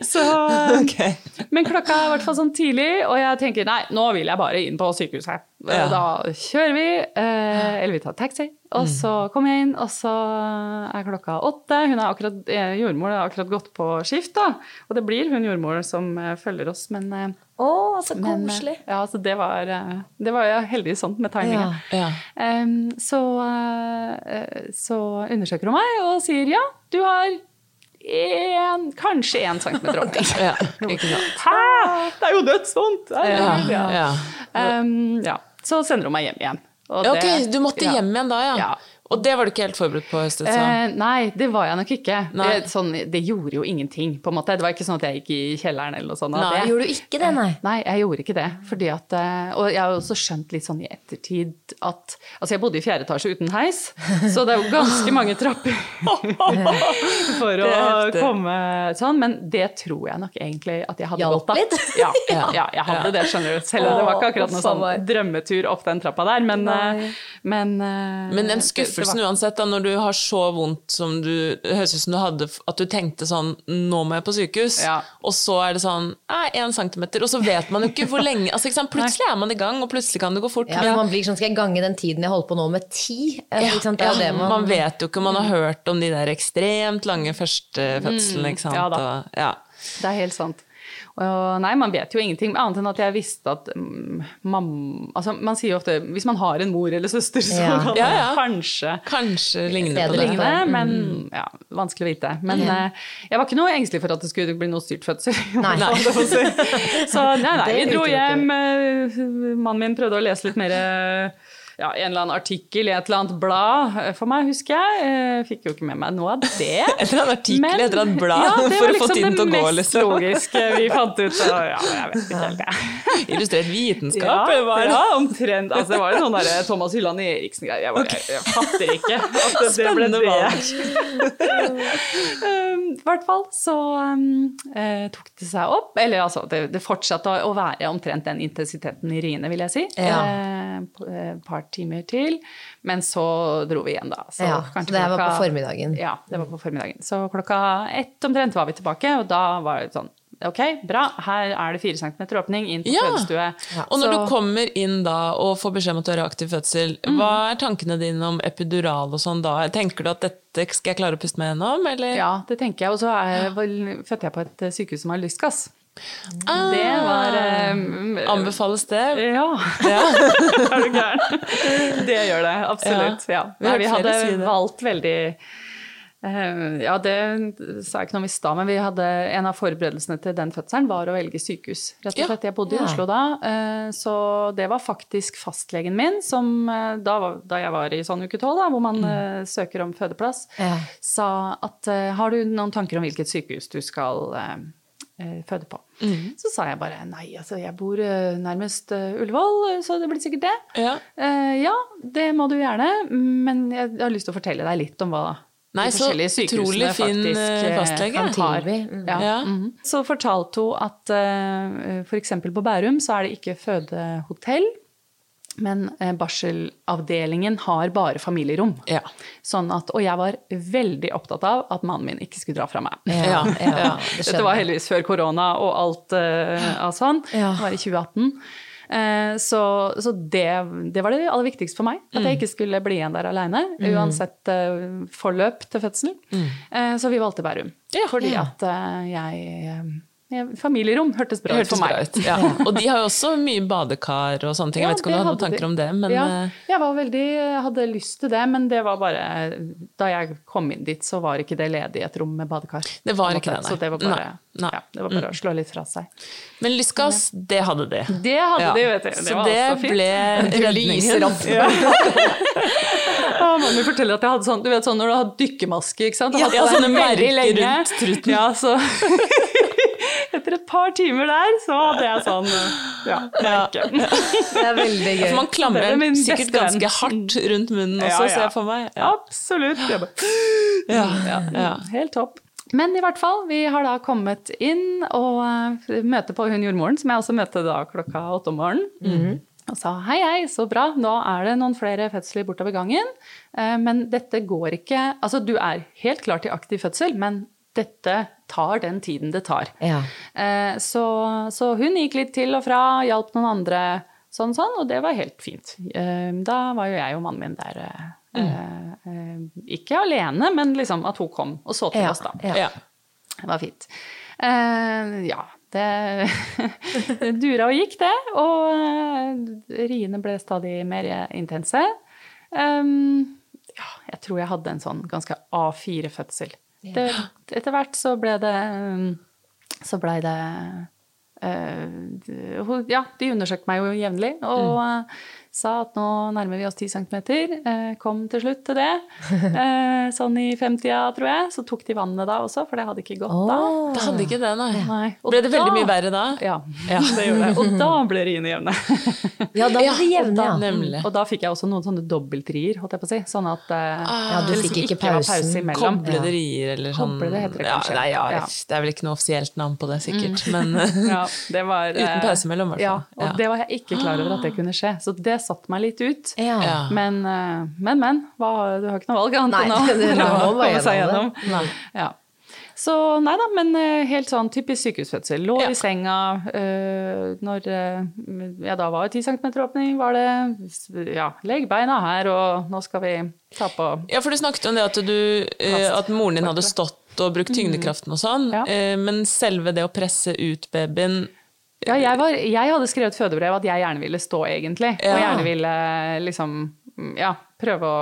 [SPEAKER 2] Så,
[SPEAKER 1] okay.
[SPEAKER 2] Men klokka er i hvert fall sånn tidlig, og jeg tenker nei, nå vil jeg bare inn på sykehuset.
[SPEAKER 1] Ja.
[SPEAKER 2] Da kjører vi, eh, eller vi tar taxi, og så kommer jeg inn, og så er klokka åtte. Hun er akkurat, eh, jordmor har akkurat gått på skift, da. Og det blir hun jordmor som eh, følger oss, men Å,
[SPEAKER 3] Å, så
[SPEAKER 2] eh,
[SPEAKER 3] koselig.
[SPEAKER 2] Ja, så det var, eh, det var jeg heldig sånn med timinga.
[SPEAKER 3] Ja.
[SPEAKER 1] Ja.
[SPEAKER 2] Så, eh, så undersøker hun meg og sier ja, du har en, kanskje én centimeter åpning.
[SPEAKER 1] Ja.
[SPEAKER 2] Hæ? Det er jo dødsvondt!
[SPEAKER 1] Ja,
[SPEAKER 2] Ja.
[SPEAKER 1] ja.
[SPEAKER 2] Em, ja. Så sender hun meg hjem igjen. Og
[SPEAKER 1] Ja, Ok,
[SPEAKER 2] det-
[SPEAKER 1] du måtte hjem igjen da, ja. Og det var du ikke helt forberedt på? Høstet, så.
[SPEAKER 2] Eh, nei, det var jeg nok ikke.
[SPEAKER 1] Nei.
[SPEAKER 2] Det, sånn, det gjorde jo ingenting, på en måte. Det var ikke sånn at jeg gikk i kjelleren eller noe sånt.
[SPEAKER 1] Nei.
[SPEAKER 2] det-
[SPEAKER 3] Gjorde du ikke det, nei?
[SPEAKER 2] Nei, jeg gjorde ikke det. Fordi at, eh, og jeg har også skjønt litt sånn i ettertid at Altså, jeg bodde i fjerde etasje uten heis, så det er jo ganske mange trapper for å komme sånn. Men det tror jeg nok egentlig at jeg hadde
[SPEAKER 3] Hjalp
[SPEAKER 2] godt av.
[SPEAKER 3] litt?
[SPEAKER 2] Ja, ja, jeg hadde det, skjønner du. Selv om det var ikke akkurat noen sånn drømmetur opp den trappa der. Men, eh, men eh,
[SPEAKER 1] Men en
[SPEAKER 2] det- var-
[SPEAKER 1] uansett, da, når du har så vondt som du høres ut som du hadde At du tenkte sånn Nå må jeg på sykehus.
[SPEAKER 2] Ja.
[SPEAKER 1] Og så er det sånn én centimeter. Og så vet man jo ikke hvor lenge altså, ikke? Plutselig er man i gang, og plutselig kan det gå fort.
[SPEAKER 3] Ja,
[SPEAKER 1] men-
[SPEAKER 3] man blir sånn, Skal jeg gange den tiden jeg holder på nå med ti? Eh,
[SPEAKER 1] Ja,
[SPEAKER 3] man,
[SPEAKER 1] man vet jo ikke, man har hørt om de der ekstremt lange førstefødslene, ikke sant.
[SPEAKER 2] ja da.
[SPEAKER 1] Og, ja.
[SPEAKER 2] Det er helt sant. Og nei, man vet jo ingenting, annet enn at jeg visste at mm, mam, altså Man sier jo ofte hvis man har en mor eller søster, så
[SPEAKER 3] Ja.
[SPEAKER 2] kan
[SPEAKER 1] Ja,
[SPEAKER 2] det
[SPEAKER 1] ja.
[SPEAKER 2] kanskje
[SPEAKER 1] Kanskje ligne på
[SPEAKER 3] det ligne.
[SPEAKER 2] ligne,
[SPEAKER 3] Mm.
[SPEAKER 2] men ja, vanskelig å vite. Men eh, jeg var ikke noe engstelig for at det skulle bli noe styrt fødsel.
[SPEAKER 3] Nei.
[SPEAKER 2] nei. Så nei, nei, vi dro hjem. eh, Mannen min prøvde å lese litt mer eh, ja, en eller annen artikkel i et eller annet blad eh, for meg, husker jeg. jeg Fikk jo ikke med meg noe av det.
[SPEAKER 1] en eller annen artikkel,
[SPEAKER 2] i
[SPEAKER 1] et eller annet blad,
[SPEAKER 2] ja,
[SPEAKER 1] for
[SPEAKER 2] liksom
[SPEAKER 1] å få
[SPEAKER 2] liksom
[SPEAKER 1] tiden til å gå,
[SPEAKER 2] Det mest
[SPEAKER 1] liksom.
[SPEAKER 2] logiske vi fant ut. Og, ja, jeg vet ikke helt, jeg.
[SPEAKER 1] Illustrert vitenskap,
[SPEAKER 2] Ja,
[SPEAKER 1] var det?
[SPEAKER 2] ja, omtrent. Altså, det var jo noen der Thomas Hylland Eriksen-greier. Jeg, jeg, jeg fatter ikke at det, det ble det. Um, I hvert fall så um, eh, tok det seg opp. Eller altså, det, det fortsatte å være omtrent den intensiteten i riene, vil jeg si.
[SPEAKER 3] Ja.
[SPEAKER 2] Eh, på- Et par timer til. Men så dro vi igjen, da. Så
[SPEAKER 3] Ja,
[SPEAKER 2] kanskje
[SPEAKER 3] så det klokka, var på formiddagen.
[SPEAKER 2] Ja, det var på formiddagen. Så klokka ett omtrent var vi tilbake, og da var det sånn Ok, bra. Her er det fire centimeter åpning inn på
[SPEAKER 1] Ja.
[SPEAKER 2] fødestue.
[SPEAKER 1] Og når
[SPEAKER 2] Så-
[SPEAKER 1] du kommer inn da og får beskjed om at du har aktiv fødsel,
[SPEAKER 2] Mm.
[SPEAKER 1] hva er tankene dine om epidural og sånn da? Tenker du at dette skal jeg klare å puste meg gjennom, eller?
[SPEAKER 2] Ja, det tenker jeg. Og så fødte jeg på et eh, sykehus som har lystgass.
[SPEAKER 1] Ah,
[SPEAKER 2] Det var um,
[SPEAKER 1] Anbefales det?
[SPEAKER 2] Ja,
[SPEAKER 1] Ja.
[SPEAKER 2] er du gæren? Det gjør det, absolutt. Ja.
[SPEAKER 1] Vi
[SPEAKER 2] Nei, vi hadde valgt veldig uh, Ja, det sa jeg ikke noe om i stad, men vi hadde, en av forberedelsene til den fødselen var å velge sykehus. Rett og slett. Jeg bodde i Oslo da, uh, så det var faktisk fastlegen min som uh, da, da jeg var i sånn uke tolv, hvor man eh, søker om fødeplass,
[SPEAKER 3] Ja.
[SPEAKER 2] sa at har du noen tanker om hvilket sykehus du skal eh, føde på? Så sa jeg bare nei, altså jeg bor eh, nærmest eh, Ullevål, eh, så det blir sikkert det.
[SPEAKER 1] Ja.
[SPEAKER 2] Eh, ja, det må du gjerne, men jeg har lyst til å fortelle deg litt om hva
[SPEAKER 1] Nei,
[SPEAKER 2] de forskjellige sykehusene
[SPEAKER 1] fin,
[SPEAKER 2] faktisk
[SPEAKER 1] eh,
[SPEAKER 2] eh,
[SPEAKER 1] fastlege.
[SPEAKER 2] har.
[SPEAKER 3] Tilby, mm.
[SPEAKER 2] Ja.
[SPEAKER 1] Ja.
[SPEAKER 2] Mm. Så fortalte hun at uh, f.eks. på Bærum så er det ikke fødehotell, men eh, barselavdelingen har bare familierom.
[SPEAKER 1] Ja.
[SPEAKER 2] Sånn at, og jeg var veldig opptatt av at mannen min ikke skulle dra fra meg.
[SPEAKER 1] Ja, ja.
[SPEAKER 3] det
[SPEAKER 2] Dette var heldigvis før korona og alt eh, av sånn.
[SPEAKER 3] Ja.
[SPEAKER 2] Det var i 2018. Eh, så så det, det var det aller viktigste for meg. At jeg ikke skulle bli igjen der aleine. Uansett eh, forløp til fødselen. Eh, så vi valgte Bærum. Fordi
[SPEAKER 3] Ja.
[SPEAKER 2] at jeg Familierom hørtes bra ut for meg.
[SPEAKER 1] ut. Ja. Og de har jo også mye badekar og sånne ting. Jeg vet ikke om du hadde noen tanker
[SPEAKER 2] de.
[SPEAKER 1] om det, men
[SPEAKER 2] ja,
[SPEAKER 1] eh,
[SPEAKER 2] jeg var veldig, hadde lyst til det, men det var bare Da jeg kom inn dit, så var ikke det ledig et rom med badekar.
[SPEAKER 1] Det var ikke det, nei.
[SPEAKER 2] Så det var bare,
[SPEAKER 1] Nei, nei.
[SPEAKER 2] Ja, det var bare å slå litt fra seg.
[SPEAKER 1] Men lystgass, det hadde de.
[SPEAKER 2] Det hadde
[SPEAKER 1] Ja.
[SPEAKER 2] de, vet du. Det
[SPEAKER 1] Så det ble
[SPEAKER 3] opp.
[SPEAKER 2] Ja, Mami forteller at jeg hadde sånn, du vet sånn når du har dykkermaske, ikke sant?
[SPEAKER 1] Ja,
[SPEAKER 2] hadde jeg
[SPEAKER 1] sånne merker rundt truten.
[SPEAKER 2] Ja, så etter et par timer der, så hadde jeg sånn, ja, merke.
[SPEAKER 3] Det er veldig gøy.
[SPEAKER 1] For man klamrer
[SPEAKER 2] er
[SPEAKER 1] sikkert ganske hardt rundt munnen også,
[SPEAKER 2] ja.
[SPEAKER 1] ser jeg for meg. Ja.
[SPEAKER 2] Absolutt. Bare,
[SPEAKER 1] Ja.
[SPEAKER 2] ja,
[SPEAKER 1] Ja.
[SPEAKER 2] Helt topp. Men i hvert fall, vi har da kommet inn og uh, møter på hun jordmoren, som jeg også møtte da klokka åtte om morgenen. Og sa hei, hei, så bra, nå er det noen flere fødsler bortover gangen. eh, men dette går ikke Altså, du er helt klar til aktiv fødsel, men dette tar den tiden det tar.
[SPEAKER 3] Ja.
[SPEAKER 2] Eh, så, så hun gikk litt til og fra, hjalp noen andre sånn sånn, og det var helt fint. Eh, da var jo jeg og mannen min der. Mm. eh, ikke alene, men liksom at hun kom og så til
[SPEAKER 3] Ja,
[SPEAKER 2] oss, da.
[SPEAKER 3] ja.
[SPEAKER 1] Ja.
[SPEAKER 2] Det var fint. Eh, ja, det dura og gikk, det. Og riene ble stadig mer intense. Ja, jeg tror jeg hadde en sånn ganske A4-fødsel. Det, etter hvert så ble det um, Så blei det eh, ja, de undersøkte meg jo jevnlig og eh, sa at nå nærmer vi oss 10 cm. Eh, kom til slutt til det. Eh, sånn i femtida, tror jeg. Så tok de vannet da også, for det hadde ikke gått da.
[SPEAKER 1] Det hadde ikke det, nei.
[SPEAKER 2] Nei. Og
[SPEAKER 1] Ble det veldig
[SPEAKER 2] da-
[SPEAKER 1] mye verre da?
[SPEAKER 2] Ja, det gjorde det. Og da ble riene jevne.
[SPEAKER 3] Ja, da ble det jevne, ja.
[SPEAKER 1] Nemlig.
[SPEAKER 2] Og da fikk jeg også noen sånne dobbeltrier, holdt jeg på å si. Sånn at eh,
[SPEAKER 3] Ja, du
[SPEAKER 2] det
[SPEAKER 3] fikk ikke pausen.
[SPEAKER 2] pause imellom.
[SPEAKER 1] Koblede rier eller sånn
[SPEAKER 2] Koblede heter det
[SPEAKER 1] ja,
[SPEAKER 2] kanskje.
[SPEAKER 1] nei, ja,
[SPEAKER 2] Ja.
[SPEAKER 1] Det er vel ikke noe offisielt navn på det, sikkert. Men
[SPEAKER 2] Ja, det var,
[SPEAKER 1] Uten pause mellom, i hvert
[SPEAKER 2] Ja, og
[SPEAKER 1] Ja.
[SPEAKER 2] det var jeg ikke klar over at det kunne skje. Så det satte meg litt ut.
[SPEAKER 3] Ja.
[SPEAKER 1] Ja.
[SPEAKER 2] Men, eh, men, men. Hva, du har ikke noe valg annet enn å komme seg
[SPEAKER 3] gjennom.
[SPEAKER 2] Ja. Så nei da, men eh, helt sånn typisk sykehusfødsel. Lå
[SPEAKER 1] Ja.
[SPEAKER 2] i senga eh, når Ja, da var det 10 cm åpning, var det Ja, legg beina her, og nå skal vi ta på
[SPEAKER 1] Ja, for du snakket om det at, du, at moren din hadde stått og brukt tyngdekraften og sånn,
[SPEAKER 2] Ja.
[SPEAKER 1] eh, men selve det å presse ut babyen
[SPEAKER 2] Ja, jeg, var, jeg hadde skrevet fødebrev at jeg gjerne ville stå, egentlig.
[SPEAKER 1] Ja.
[SPEAKER 2] Og gjerne ville liksom ja, prøve å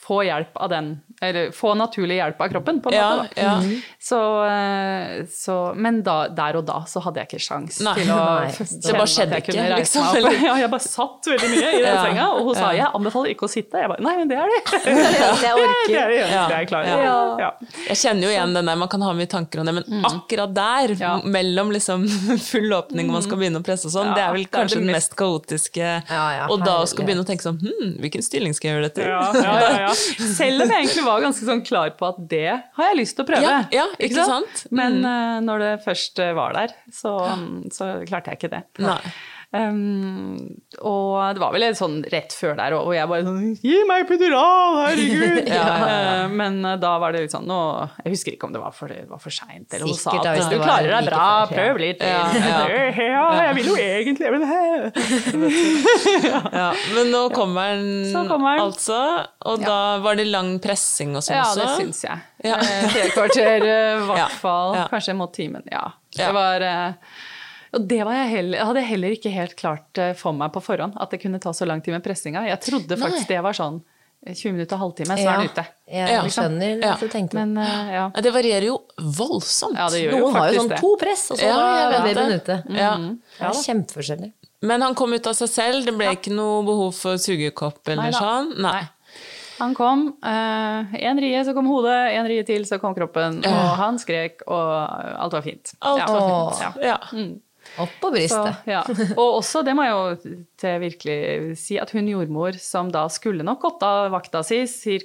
[SPEAKER 2] få hjelp av den Eller få naturlig hjelp av kroppen, på en
[SPEAKER 1] Ja,
[SPEAKER 2] måte. Da.
[SPEAKER 1] ja.
[SPEAKER 2] Så, eh, så, men da, der og da så hadde jeg ikke sjans
[SPEAKER 1] Nei.
[SPEAKER 2] til å
[SPEAKER 3] Nei.
[SPEAKER 2] kjenne
[SPEAKER 1] Det bare
[SPEAKER 2] at
[SPEAKER 1] skjedde ikke,
[SPEAKER 2] reise
[SPEAKER 1] liksom,
[SPEAKER 2] meg opp. Ja, jeg bare satt veldig mye i den
[SPEAKER 1] Ja.
[SPEAKER 2] senga, og hun sa jeg anbefaler ikke å sitte. Jeg bare nei, men det er det.
[SPEAKER 3] Det er det jeg
[SPEAKER 2] Det
[SPEAKER 3] orker.
[SPEAKER 2] er det eneste
[SPEAKER 1] Ja.
[SPEAKER 2] jeg klarer.
[SPEAKER 3] Ja.
[SPEAKER 2] Ja.
[SPEAKER 1] Jeg kjenner jo igjen den der, man kan ha mye tanker om det, men akkurat der,
[SPEAKER 2] Mm. Ja. Mm.
[SPEAKER 1] mellom liksom full åpning og man skal begynne å presse og sånn,
[SPEAKER 2] Ja,
[SPEAKER 1] det er vel kanskje
[SPEAKER 2] det
[SPEAKER 1] den
[SPEAKER 2] mest-
[SPEAKER 1] kaotiske.
[SPEAKER 3] Ja, ja,
[SPEAKER 1] og da skal
[SPEAKER 3] skulle
[SPEAKER 1] begynne å tenke sånn, hm, hvilken stilling skal jeg gjøre dette i?
[SPEAKER 2] Ja, ja, ja, ja. Selv om jeg egentlig var ganske sånn klar på at det har jeg lyst til å prøve.
[SPEAKER 1] Ja, ja, ikke sant? sant?
[SPEAKER 2] Men eh, når det først eh, var der, så, så klarte jeg ikke det.
[SPEAKER 1] Nei.
[SPEAKER 2] Um, og det var vel litt sånn rett før der, og jeg bare sånn Gi meg epidural, herregud! Eh, Men eh, da var det litt sånn nå, Jeg husker ikke om det var for, det var for seint, eller hun sa at du klarer deg bra,
[SPEAKER 3] før, ja.
[SPEAKER 2] prøv litt.
[SPEAKER 1] Ja,
[SPEAKER 2] Ja, jeg vil jo egentlig men
[SPEAKER 1] Ja, men nå kommer den,
[SPEAKER 2] kommer den.
[SPEAKER 1] altså, og da var det lang pressing og sånn
[SPEAKER 2] Ja, det syns jeg.
[SPEAKER 1] Ja.
[SPEAKER 2] Eh, Tre kvarter, i hvert fall.
[SPEAKER 1] ja.
[SPEAKER 2] Kanskje mot timen. Ja.
[SPEAKER 1] Ja.
[SPEAKER 2] Det var eh, og det var jeg, heller, jeg heller ikke helt klart eh, for meg på forhånd, at det kunne ta så lang tid med pressinga. Jeg trodde faktisk det var sånn eh, 20 minutter, halvtime, så er den ute.
[SPEAKER 3] Jeg
[SPEAKER 1] Ja.
[SPEAKER 3] skjønner
[SPEAKER 1] Ja.
[SPEAKER 3] du tenkte
[SPEAKER 2] Men uh, ja.
[SPEAKER 1] Ja, Det varierer jo voldsomt.
[SPEAKER 2] ja, det gjør jo
[SPEAKER 3] Noen har jo sånn
[SPEAKER 2] det.
[SPEAKER 3] to press, og så
[SPEAKER 1] Ja, jeg vet
[SPEAKER 3] babyen
[SPEAKER 1] det.
[SPEAKER 3] ute.
[SPEAKER 1] Ja.
[SPEAKER 3] Det er kjempeforskjellig.
[SPEAKER 1] Men han kom ut av seg selv, det ble ikke noe behov for sugekopp eller
[SPEAKER 2] Nei,
[SPEAKER 1] sånn? Nei.
[SPEAKER 2] Han kom. Én rie, så kom hodet. Én rie til, så kom kroppen. Og han skrek, og alt var fint.
[SPEAKER 1] Alt
[SPEAKER 2] Ja.
[SPEAKER 1] var fint.
[SPEAKER 2] Ja.
[SPEAKER 1] Ja.
[SPEAKER 3] Opp på
[SPEAKER 2] Så,
[SPEAKER 3] brystet.
[SPEAKER 2] ja. Og også, det må jeg jo til virkelig si, at hun jordmor som da skulle nok gått av vakta si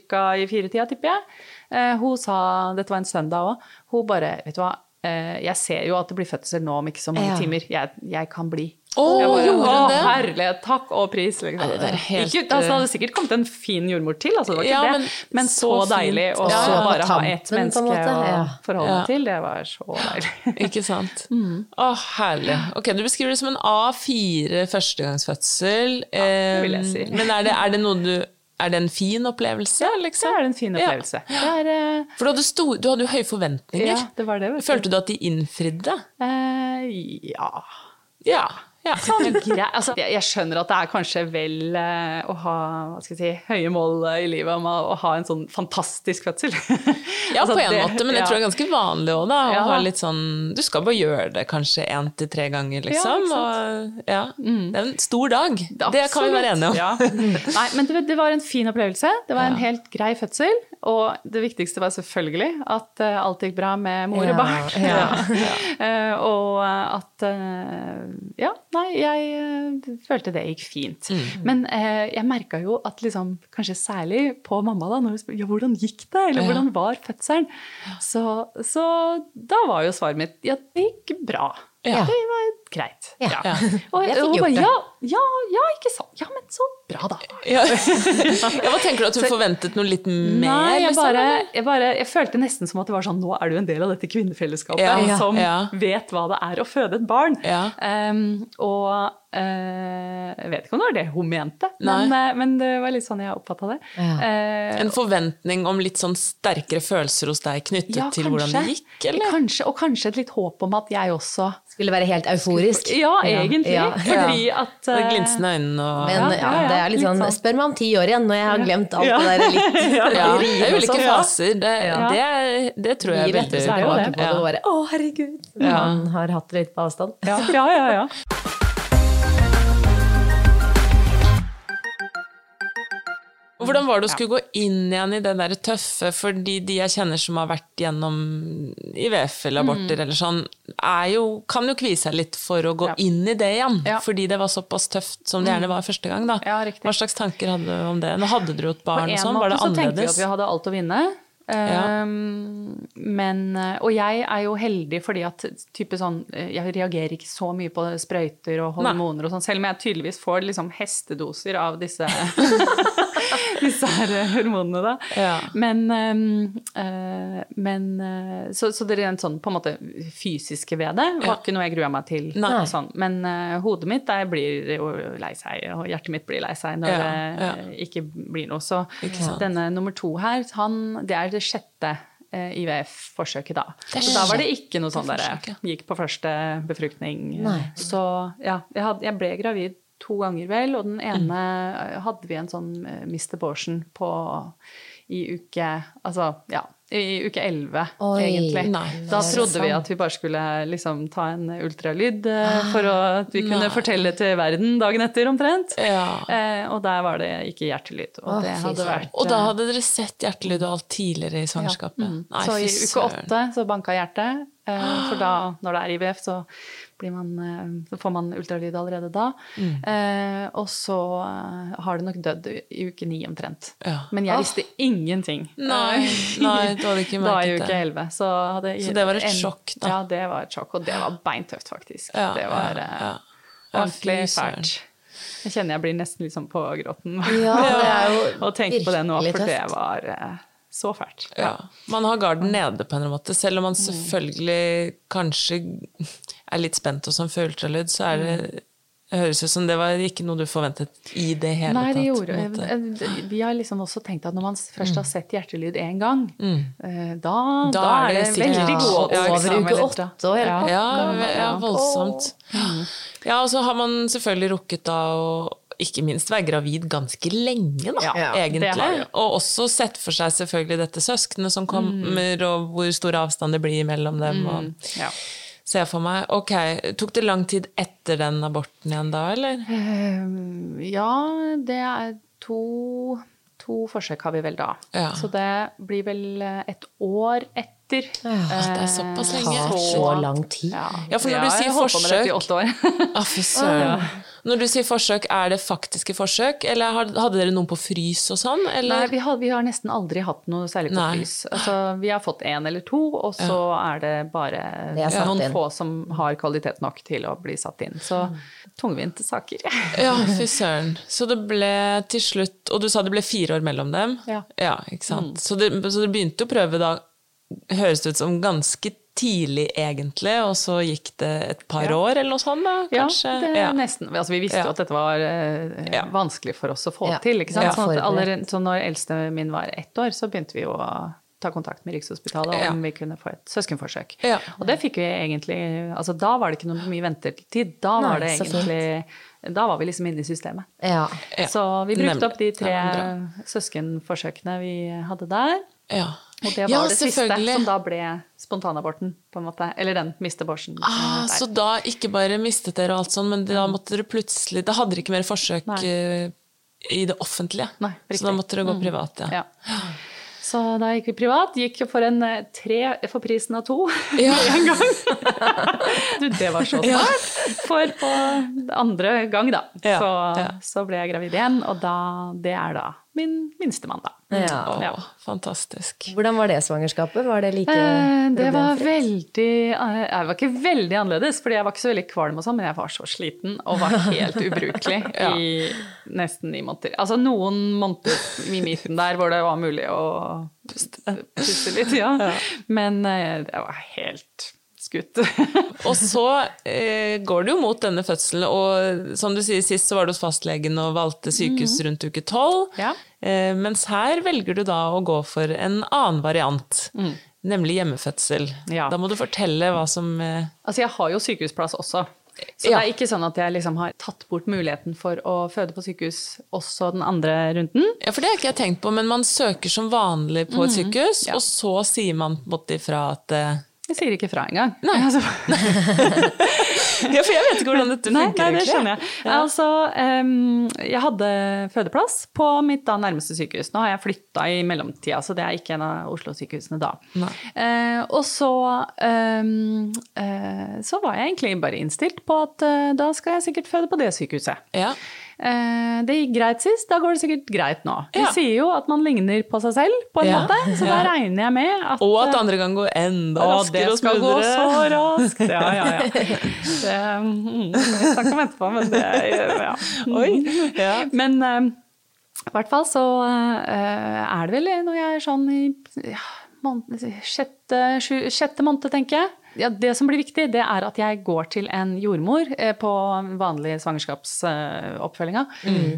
[SPEAKER 2] ca. i firetida, tipper jeg, eh, hun sa Dette var en søndag òg. Hun bare Vet du hva, eh, jeg ser jo at det blir fødsel nå om ikke så mange
[SPEAKER 3] Ja.
[SPEAKER 2] timer. Jeg, jeg kan bli. Bare, Å, herlighet, takk og pris. Liksom.
[SPEAKER 1] Ja, det er helt,
[SPEAKER 2] ikke, altså, det hadde sikkert kommet en fin jordmor til, altså, det var ikke
[SPEAKER 1] Ja,
[SPEAKER 2] det.
[SPEAKER 1] men
[SPEAKER 2] Men,
[SPEAKER 1] så
[SPEAKER 2] så, deilig å
[SPEAKER 1] Ja,
[SPEAKER 2] så
[SPEAKER 1] ja.
[SPEAKER 2] bare ha ett menneske
[SPEAKER 3] måte,
[SPEAKER 2] å
[SPEAKER 3] ja.
[SPEAKER 2] forholde
[SPEAKER 1] Ja.
[SPEAKER 2] meg til. Det var så deilig.
[SPEAKER 1] Ikke sant?
[SPEAKER 2] Mm.
[SPEAKER 1] Å, herlig. Ok, Du beskriver det som en A4 førstegangsfødsel.
[SPEAKER 2] det vil jeg si.
[SPEAKER 1] Eh, Men er det, er det noe du Er det en fin opplevelse, liksom?
[SPEAKER 2] er det en fin
[SPEAKER 1] Ja.
[SPEAKER 2] opplevelse. Det er, uh...
[SPEAKER 1] For du hadde, sto, du hadde jo høye forventninger.
[SPEAKER 2] ja, det var det.
[SPEAKER 1] Følte du at de innfridde?
[SPEAKER 2] Uh, ja.
[SPEAKER 1] Ja. Ja.
[SPEAKER 2] Altså, jeg, skjønner at det er kanskje vel eh, å ha si, høye mål eh, i livet om å, å ha en sånn fantastisk fødsel.
[SPEAKER 1] Ja,
[SPEAKER 2] Altså,
[SPEAKER 1] på en
[SPEAKER 2] det-
[SPEAKER 1] måte, men jeg
[SPEAKER 2] ja.
[SPEAKER 1] tror det er ganske vanlig òg, da. Å
[SPEAKER 2] Ja,
[SPEAKER 1] ha litt sånn Du skal bare gjøre det kanskje én til tre ganger, liksom.
[SPEAKER 2] Ja,
[SPEAKER 1] og, ja. Det er en stor dag. Det kan vi være enige om.
[SPEAKER 2] Ja. Nei, men det, det var en fin opplevelse. Det var en helt grei fødsel. Og det viktigste var selvfølgelig at uh, alt gikk bra med mor og barn.
[SPEAKER 3] ja.
[SPEAKER 2] Eh, og at uh, Ja, nei, jeg eh, følte det gikk fint.
[SPEAKER 1] Mm.
[SPEAKER 2] Men eh, jeg merka jo at liksom, kanskje særlig på mamma, da, når hun spør ja, hvordan gikk det, eller hvordan var fødselen, så, så da var jo svaret mitt ja, det gikk bra.
[SPEAKER 1] Ja.
[SPEAKER 2] Det var greit.
[SPEAKER 3] Ja.
[SPEAKER 1] Ja.
[SPEAKER 2] Og,
[SPEAKER 3] Jeg fikk gjort det.
[SPEAKER 2] ja, ja, ja, ikke sant. Ja, men så bra, da.
[SPEAKER 1] Ja. hva tenker du at hun forventet noe litt mer?
[SPEAKER 2] Nei, jeg
[SPEAKER 1] liksom,
[SPEAKER 2] bare, jeg bare Jeg følte nesten som at det var sånn Nå er du en del av dette kvinnefellesskapet
[SPEAKER 1] Ja, ja,
[SPEAKER 2] som
[SPEAKER 1] ja.
[SPEAKER 2] vet hva det er å føde et barn.
[SPEAKER 1] Ja.
[SPEAKER 2] Em, og uh, jeg vet ikke om det var det hun mente, men, eh, men det var litt sånn jeg oppfatta det.
[SPEAKER 3] Ja.
[SPEAKER 2] Eh,
[SPEAKER 1] En forventning om litt sånn sterkere følelser hos deg knyttet
[SPEAKER 2] ja,
[SPEAKER 1] til hvordan det gikk, eller?
[SPEAKER 2] Kanskje, og kanskje et litt håp om at jeg også
[SPEAKER 3] Skulle være helt euforisk.
[SPEAKER 2] Ja, egentlig.
[SPEAKER 3] Ja.
[SPEAKER 2] Fordi at
[SPEAKER 1] Det
[SPEAKER 2] eh,
[SPEAKER 1] glinsende øynene og
[SPEAKER 3] Men
[SPEAKER 2] Ja,
[SPEAKER 3] det er litt
[SPEAKER 2] litt
[SPEAKER 3] sånn
[SPEAKER 2] sånn.
[SPEAKER 3] Spør meg om ti år igjen, når jeg har glemt alt
[SPEAKER 2] Ja.
[SPEAKER 3] det der litt
[SPEAKER 1] ja, det er ulike
[SPEAKER 3] sånn.
[SPEAKER 1] faser. Det,
[SPEAKER 2] Ja.
[SPEAKER 1] det, det tror jeg
[SPEAKER 3] vet
[SPEAKER 1] veldig
[SPEAKER 3] tilbake
[SPEAKER 2] det.
[SPEAKER 3] på det Å, herregud. Man har hatt det litt på avstand.
[SPEAKER 2] ja, ja, ja,
[SPEAKER 1] Og Hvordan var det å skulle gå inn igjen i det der tøffe, fordi de jeg kjenner som har vært gjennom IVF eller aborter
[SPEAKER 2] Mm.
[SPEAKER 1] eller sånn, er jo, kan jo kvie seg litt for å gå
[SPEAKER 2] Ja.
[SPEAKER 1] inn i det igjen,
[SPEAKER 2] Ja.
[SPEAKER 1] fordi det var såpass tøft som det gjerne var første gang. da.
[SPEAKER 2] Ja.
[SPEAKER 1] Hva slags tanker hadde du om det? Nå hadde dere jo et barn og sånn, var det annerledes?
[SPEAKER 2] På en måte så tenkte vi at vi hadde alt å vinne.
[SPEAKER 1] Ja.
[SPEAKER 2] Um, men, og jeg er jo heldig fordi at type sånn, jeg reagerer ikke så mye på sprøyter og hormoner og sånn, selv om jeg tydeligvis får liksom hestedoser av disse, disse her hormonene da.
[SPEAKER 1] Ja.
[SPEAKER 2] Men, eh, men eh, så, så det rent sånn på en måte fysiske ved det var
[SPEAKER 1] Ja.
[SPEAKER 2] ikke noe jeg grua meg til. Sånn. Men øh, hodet mitt der blir jo lei seg, og hjertet mitt blir lei seg når
[SPEAKER 1] Ja,
[SPEAKER 2] det ikke blir noe. Så denne nummer to her, han, det er det sjette IVF-forsøket da.
[SPEAKER 1] Er
[SPEAKER 2] Så da var det ikke noe sånn
[SPEAKER 1] der
[SPEAKER 2] derre. Gikk på første befruktning.
[SPEAKER 3] Nei.
[SPEAKER 2] Så ja, jeg, hadde, jeg ble gravid to ganger vel, og den ene eh, hadde vi en sånn Mr. Borsen på i uke Altså, ja. I uke 11,
[SPEAKER 3] Oi.
[SPEAKER 2] egentlig.
[SPEAKER 1] Nei,
[SPEAKER 2] da trodde vi at vi bare skulle liksom ta en ultralyd eh, for å, at vi kunne
[SPEAKER 1] Nei.
[SPEAKER 2] fortelle til verden dagen etter, omtrent.
[SPEAKER 1] Ja.
[SPEAKER 2] Eh, og der var det ikke hjertelyd. Og
[SPEAKER 3] Å,
[SPEAKER 2] det
[SPEAKER 3] fy
[SPEAKER 2] hadde vært
[SPEAKER 1] Og da
[SPEAKER 2] eh,
[SPEAKER 1] hadde dere sett hjertelyd og alt tidligere i svangerskapet?
[SPEAKER 2] mm.
[SPEAKER 1] Nei,
[SPEAKER 2] Så i uke
[SPEAKER 1] søren.
[SPEAKER 2] åtte så banka hjertet. eh, For da, når det er IVF, så, man, eh, så får man ultralyd allerede da.
[SPEAKER 1] Mm.
[SPEAKER 2] Eh, og så eh, har det nok dødd i uke ni omtrent.
[SPEAKER 1] Ja.
[SPEAKER 2] Men jeg visste ingenting.
[SPEAKER 1] Nei,
[SPEAKER 2] eh,
[SPEAKER 1] nei, du hadde ikke
[SPEAKER 2] Da i
[SPEAKER 1] merket
[SPEAKER 2] uke
[SPEAKER 1] det.
[SPEAKER 2] elleve. Så,
[SPEAKER 1] Så det var et sjokk, da.
[SPEAKER 2] Ja, det var et sjokk. Og det var beintøft, faktisk.
[SPEAKER 1] Ja,
[SPEAKER 2] det var
[SPEAKER 1] ja,
[SPEAKER 2] ordentlig fælt. Jeg kjenner jeg blir nesten litt sånn på gråten.
[SPEAKER 3] Ja, det er jo
[SPEAKER 2] og tenke på det nå, for det var eh, så fælt.
[SPEAKER 1] Ja. Man har garden nede på en måte. Selv om man
[SPEAKER 2] Mm.
[SPEAKER 1] selvfølgelig kanskje er litt spent og som føler ultralyd, så er det det høres ut som det var ikke noe du forventet i det hele
[SPEAKER 2] Nei,
[SPEAKER 1] tatt.
[SPEAKER 2] det
[SPEAKER 1] på
[SPEAKER 2] gjorde eh, Vi har liksom også tenkt at når man først har sett hjertelyd én gang, mm. da,
[SPEAKER 1] Mm. Da
[SPEAKER 2] da,
[SPEAKER 1] er det
[SPEAKER 2] det veldig god
[SPEAKER 1] Ja,
[SPEAKER 3] over uke åtte og
[SPEAKER 2] Ja.
[SPEAKER 1] Ja, ja,
[SPEAKER 2] Ja.
[SPEAKER 1] voldsomt. Ja, og så har man selvfølgelig rukket da å ikke minst være gravid ganske lenge, da,
[SPEAKER 2] Ja,
[SPEAKER 1] egentlig.
[SPEAKER 2] det.
[SPEAKER 1] Og også sett for seg selvfølgelig dette søsknene som kommer,
[SPEAKER 2] Mm.
[SPEAKER 1] og hvor stor avstand det blir mellom dem. Og
[SPEAKER 2] Ja.
[SPEAKER 1] ser for meg. Ok, tok det lang tid etter den aborten igjen da, eller?
[SPEAKER 2] Uh, ja, det er to, to forsøk har vi vel da.
[SPEAKER 1] Ja.
[SPEAKER 2] Så det blir vel eh, et år etter.
[SPEAKER 1] Det er såpass lenge.
[SPEAKER 3] Det tar så lang tid.
[SPEAKER 2] Ja,
[SPEAKER 1] Ja, for når
[SPEAKER 2] Ja,
[SPEAKER 1] du sier forsøk-. Ah, fy søren. Når du sier forsøk, er det faktiske forsøk, eller hadde dere noen på frys og sånn?
[SPEAKER 2] Nei, vi har, vi har nesten aldri hatt noe særlig på
[SPEAKER 1] Nei.
[SPEAKER 2] frys. Altså, vi har fått én eller to, og så er det bare
[SPEAKER 3] Det er
[SPEAKER 2] noen
[SPEAKER 3] inn.
[SPEAKER 2] få som har kvalitet nok til å bli satt inn. Så tungvinte saker.
[SPEAKER 1] Ja, fy søren. Så det ble til slutt Og du sa det ble fire år mellom dem?
[SPEAKER 2] Ja.
[SPEAKER 1] ikke sant. Så, det, så dere begynte å prøve da, høres ut som ganske tidlig egentlig, og så gikk det et par
[SPEAKER 2] Ja.
[SPEAKER 1] år eller noe sånt da,
[SPEAKER 2] Ja,
[SPEAKER 1] kanskje?
[SPEAKER 2] det
[SPEAKER 1] Ja.
[SPEAKER 2] nesten. Altså, vi visste
[SPEAKER 1] Ja.
[SPEAKER 2] jo at dette var uh,
[SPEAKER 1] Ja.
[SPEAKER 2] vanskelig for oss å få
[SPEAKER 3] Ja.
[SPEAKER 2] til. Ikke sant?
[SPEAKER 3] Ja,
[SPEAKER 2] sånn aller, så når eldste min var ett år, så begynte vi jo å ta kontakt med Rikshospitalet
[SPEAKER 1] Ja.
[SPEAKER 2] om vi kunne få et søskenforsøk.
[SPEAKER 1] Ja.
[SPEAKER 2] Og det fikk vi egentlig altså Da var det ikke noe mye ventetid. Da
[SPEAKER 3] Nei,
[SPEAKER 2] var det egentlig Da var vi liksom inne i systemet.
[SPEAKER 3] Ja.
[SPEAKER 1] Ja.
[SPEAKER 2] Så vi brukte
[SPEAKER 1] Nemlig.
[SPEAKER 2] opp de tre søskenforsøkene vi hadde der.
[SPEAKER 1] Ja.
[SPEAKER 2] Og det var
[SPEAKER 1] Ja,
[SPEAKER 2] det siste som da ble spontanaborten, på en måte. Eller den miste aborten.
[SPEAKER 1] Ah, så da ikke bare mistet dere og alt sånn, men da måtte dere plutselig Da hadde dere ikke mer forsøk
[SPEAKER 2] Nei.
[SPEAKER 1] eh, i det offentlige.
[SPEAKER 2] Nei,
[SPEAKER 1] så da måtte dere gå privat, ja.
[SPEAKER 2] Ja. Så da gikk vi privat. Gikk for en eh, tre for prisen av to
[SPEAKER 1] Ja.
[SPEAKER 2] en gang. du, det var så smart. For på andre gang, da, så, så ble jeg gravid igjen. Og da, det er da min minstemann, da.
[SPEAKER 3] Ja.
[SPEAKER 2] Ja.
[SPEAKER 1] fantastisk.
[SPEAKER 3] Hvordan var det svangerskapet? Var det like
[SPEAKER 2] Eh, Det var veldig eh, Jeg var ikke veldig annerledes, fordi jeg var ikke så veldig kvalm og sånn, men jeg var så sliten og var helt ubrukelig
[SPEAKER 1] Ja.
[SPEAKER 2] i nesten ni måneder. Altså noen måneder i midten der hvor det var mulig å puste litt, ja. Men eh, det var helt skutt.
[SPEAKER 1] Og så eh, går det jo mot denne fødselen, og som du sier sist, så var du hos fastlegen og valgte sykehus rundt uke tolv.
[SPEAKER 2] Ja.
[SPEAKER 1] Eh, mens her velger du da å gå for en annen variant, nemlig hjemmefødsel.
[SPEAKER 2] Mm. Ja.
[SPEAKER 1] Da må du fortelle hva som eh,
[SPEAKER 2] Altså, jeg har jo sykehusplass også. Så
[SPEAKER 1] Ja.
[SPEAKER 2] det er ikke sånn at jeg liksom har tatt bort muligheten for å føde på sykehus også den andre runden.
[SPEAKER 1] Ja, for det har ikke jeg tenkt på, men man søker som vanlig på et sykehus,
[SPEAKER 2] Mhm. Ja.
[SPEAKER 1] og så sier man på en måte ifra at eh,
[SPEAKER 2] Jeg sier ikke fra engang.
[SPEAKER 1] Nei.
[SPEAKER 2] Altså,
[SPEAKER 1] Ja, for jeg vet ikke hvordan dette funker,
[SPEAKER 2] nei, det skjønner jeg. Altså, um, jeg hadde fødeplass på mitt da nærmeste sykehus. Nå har jeg flytta i mellomtida, så det er ikke en av Oslo-sykehusene da.
[SPEAKER 1] Nei.
[SPEAKER 2] Eh, og så, um, uh, så var jeg egentlig bare innstilt på at uh, da skal jeg sikkert føde på det sykehuset.
[SPEAKER 1] Ja.
[SPEAKER 2] Eh, det gikk greit sist, da går det sikkert greit nå. De
[SPEAKER 1] Ja.
[SPEAKER 2] sier jo at man ligner på seg selv, på en
[SPEAKER 1] Ja.
[SPEAKER 2] måte, så da
[SPEAKER 1] Ja.
[SPEAKER 2] regner jeg med at
[SPEAKER 1] Og at andre gang går enda raskere
[SPEAKER 2] det skal gå så raskt! Ja, ja, ja. Det mm, jeg snakker om etterpå, men det ja.
[SPEAKER 1] Oi, ja.
[SPEAKER 2] Men eh, i hvert fall så eh, er det vel når jeg er sånn i ja, måned, sjette, sju, sjette måned, tenker jeg. Ja, det som blir viktig, det er at jeg går til en jordmor eh, på vanlig svangerskapsoppfølginga,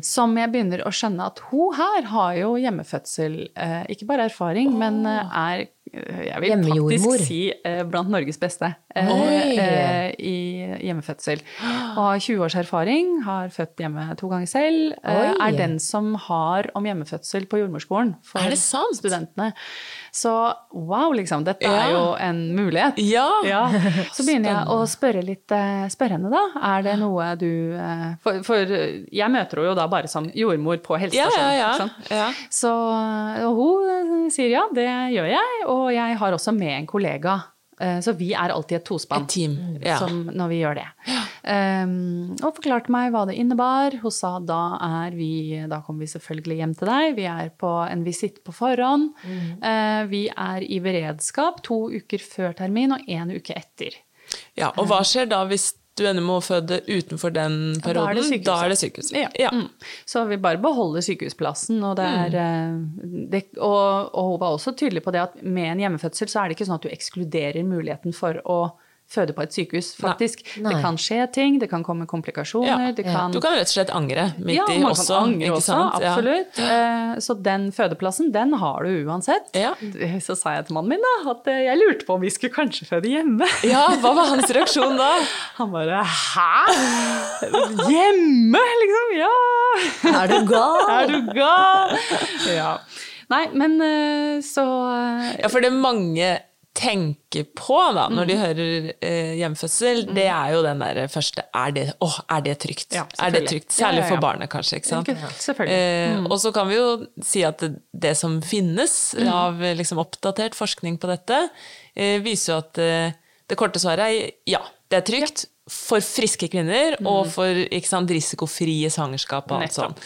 [SPEAKER 2] som jeg begynner å skjønne at hun her har jo hjemmefødsel, eh, ikke bare erfaring, men eh, er jeg vil faktisk si blant Norges beste
[SPEAKER 3] Oi.
[SPEAKER 2] i hjemmefødsel. Og har 20 års erfaring, har født hjemme to ganger selv.
[SPEAKER 3] Oi.
[SPEAKER 2] Er den som har om hjemmefødsel på jordmorskolen for
[SPEAKER 1] Er det sant?
[SPEAKER 2] studentene. Så wow, liksom. Dette
[SPEAKER 1] Ja.
[SPEAKER 2] er jo en mulighet.
[SPEAKER 1] Ja.
[SPEAKER 2] Ja. Så begynner jeg å spørre litt eh, Spørre henne, da. Er det noe du eh, For, for jeg møter henne jo da bare som jordmor på helsestasjonen.
[SPEAKER 1] ja, ja.
[SPEAKER 2] Så og hun sier ja, det gjør jeg. Og jeg har også med en kollega. Eh, Så vi er alltid et tospann
[SPEAKER 1] ja.
[SPEAKER 2] når vi gjør det. Um, og forklarte meg hva det innebar. Hun sa da er vi Da kommer vi selvfølgelig hjem til deg. Vi er på en visitt på forhånd. Eh, vi er i beredskap to uker før termin og én uke etter.
[SPEAKER 1] ja. Og hva skjer da hvis du ender med å føde utenfor den
[SPEAKER 2] Da er det
[SPEAKER 1] perioden?
[SPEAKER 2] sykehuset.
[SPEAKER 1] Er det sykehuset.
[SPEAKER 2] Ja.
[SPEAKER 1] Ja.
[SPEAKER 2] Mm. Så vi bare beholder sykehusplassen. Og, det er, mm. det, og, og hun var også tydelig på det at med en hjemmefødsel så er det ikke sånn at du ekskluderer muligheten for å føde på et sykehus, faktisk.
[SPEAKER 3] Nei.
[SPEAKER 2] Det kan skje ting, det kan komme komplikasjoner,
[SPEAKER 1] Ja.
[SPEAKER 2] det kan
[SPEAKER 1] Du kan rett og slett angre midt
[SPEAKER 2] ja,
[SPEAKER 1] i
[SPEAKER 2] man
[SPEAKER 1] også.
[SPEAKER 2] kan angre også,
[SPEAKER 1] absolutt. Ja.
[SPEAKER 2] Eh, Så den fødeplassen, den har du uansett.
[SPEAKER 1] Ja.
[SPEAKER 2] Så sa jeg til mannen min da, at eh, jeg lurte på om vi skulle kanskje føde hjemme.
[SPEAKER 1] ja, hva var hans reaksjon da?
[SPEAKER 2] Han bare Hæ? Hjemme, liksom? Ja!
[SPEAKER 3] Er du gal?
[SPEAKER 2] Er du gal? Ja. Nei, men eh, så
[SPEAKER 1] Ja, for det er mange tenker på da, når
[SPEAKER 2] Mm.
[SPEAKER 1] de hører eh, hjemfødsel, det er jo den der første Er det, åh, er det trygt?
[SPEAKER 2] Ja,
[SPEAKER 1] er det trygt? Særlig
[SPEAKER 2] Ja, ja,
[SPEAKER 1] for barnet, kanskje. ikke sant?
[SPEAKER 2] Selvfølgelig. Mm.
[SPEAKER 1] Eh, og så kan vi jo si at det, det som finnes
[SPEAKER 2] Mm.
[SPEAKER 1] av eh, liksom, oppdatert forskning på dette, eh, viser jo at eh, det korte svaret er ja, det er trygt. For friske kvinner,
[SPEAKER 2] Mm.
[SPEAKER 1] og for sant, risikofrie svangerskap og alt sånt.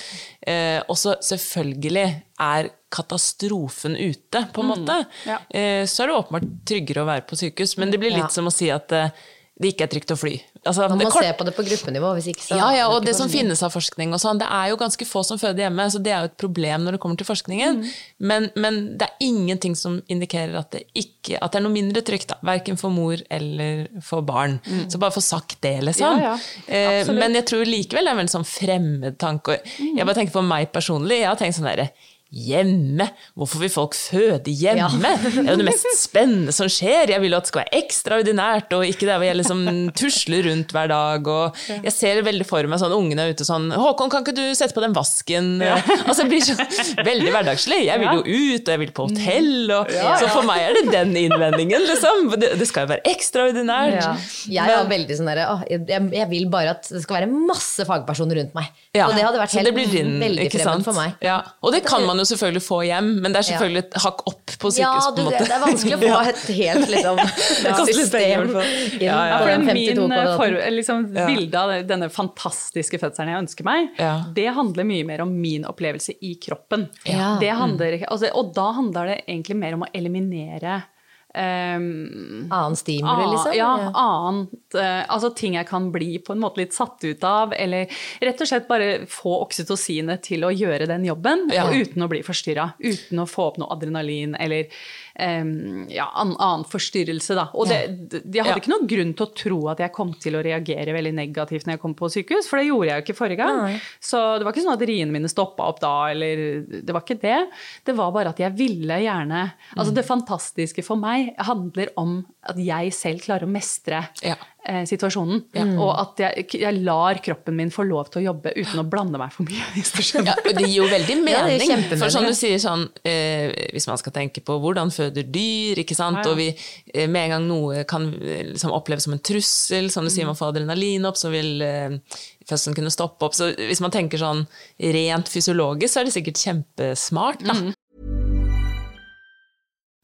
[SPEAKER 1] Eh, og så selvfølgelig er katastrofen ute, på en måte.
[SPEAKER 2] Mm. Ja.
[SPEAKER 1] Eh, så er det åpenbart tryggere å være på sykehus, men det blir litt
[SPEAKER 3] Ja.
[SPEAKER 1] som å si at eh, det ikke er trygt å fly. Altså,
[SPEAKER 3] Man må
[SPEAKER 1] kort-
[SPEAKER 3] se på det på gruppenivå, hvis ikke så
[SPEAKER 1] ja, ja, og det som finnes av forskning og sånn, det er jo ganske få som føder hjemme, så det er jo et problem når det kommer til forskningen.
[SPEAKER 2] Mm.
[SPEAKER 1] Men, men det er ingenting som indikerer at det ikke at det er noe mindre trygt, da. Verken for mor eller for barn. Så bare få sagt det, liksom.
[SPEAKER 2] Mm. Ja, ja,
[SPEAKER 1] eh.
[SPEAKER 2] Mm.
[SPEAKER 1] men jeg tror likevel det er en veldig sånn fremmed tanke. Og jeg bare tenker på meg personlig, jeg har tenkt sånn derre Hjemme? Hvorfor vil folk føde hjemme? Det er jo det mest spennende som skjer. Jeg vil jo at det skal være ekstraordinært, og ikke der hvor jeg liksom tusler rundt hver dag. Og jeg ser veldig for meg sånn ungene er ute sånn 'Håkon, kan ikke du sette på den vasken?' Altså, det blir så veldig hverdagslig. Jeg vil jo ut, og jeg vil på hotell, og Så for meg er det den innvendingen, liksom. Det, det skal jo være ekstraordinært.
[SPEAKER 3] Ja. Jeg er veldig sånn derre jeg, jeg vil bare at det skal være masse fagpersoner rundt meg.
[SPEAKER 1] Ja.
[SPEAKER 3] Og det hadde vært helt
[SPEAKER 1] din,
[SPEAKER 3] veldig fremmed for meg.
[SPEAKER 1] Ja. Og det kan man jo selvfølgelig få hjem, men det er selvfølgelig et hakk opp på
[SPEAKER 3] Ja,
[SPEAKER 1] sykehus.
[SPEAKER 3] du,
[SPEAKER 1] på en
[SPEAKER 3] det,
[SPEAKER 1] måte.
[SPEAKER 3] det er vanskelig å få et helt liksom, system inn
[SPEAKER 1] Ja, ja.
[SPEAKER 3] på den
[SPEAKER 2] min
[SPEAKER 3] 52
[SPEAKER 2] eh,
[SPEAKER 3] kvadraten.
[SPEAKER 2] for, liksom,
[SPEAKER 1] Ja.
[SPEAKER 2] bilde av denne fantastiske fødselen jeg ønsker meg,
[SPEAKER 1] Ja.
[SPEAKER 2] det handler mye mer om min opplevelse i kroppen.
[SPEAKER 3] Ja.
[SPEAKER 2] Det handler, altså, og da handler det egentlig mer om å eliminere ehm,
[SPEAKER 3] Annen stimuli, liksom?
[SPEAKER 2] Ja, annet. uh, altså ting jeg kan bli på en måte litt satt ut av, eller rett og slett bare få oksytocinet til å gjøre den jobben,
[SPEAKER 1] Ja.
[SPEAKER 2] uten å bli forstyrra. Uten å få opp noe adrenalin eller ja, an, annen forstyrrelse, da. Og det, det- jeg hadde ikke noen grunn til å tro at jeg kom til å reagere veldig negativt når jeg kom på sykehus, for det gjorde jeg jo ikke forrige gang.
[SPEAKER 3] Nei.
[SPEAKER 2] Så det var ikke sånn at riene mine stoppa opp da, eller Det var ikke det. Det var bare at jeg ville gjerne Altså, det fantastiske for meg handler om at jeg selv klarer å mestre
[SPEAKER 1] Ja.
[SPEAKER 2] Eh, situasjonen. Og at jeg, jeg lar kroppen min få lov til å jobbe uten å blande meg for mye. hvis du skjønner.
[SPEAKER 1] Ja, og det gir jo veldig mening.
[SPEAKER 3] Ja,
[SPEAKER 1] for som
[SPEAKER 3] ja.
[SPEAKER 1] du sier sånn, eh, hvis man skal tenke på hvordan føder dyr, ikke sant, og vi, eh, med en gang noe kan eh, liksom oppleves som en trussel, som du sier, man får adrenalin opp, så vil eh, fødselen kunne stoppe opp. Så hvis man tenker sånn rent fysiologisk, så er det sikkert kjempesmart, da.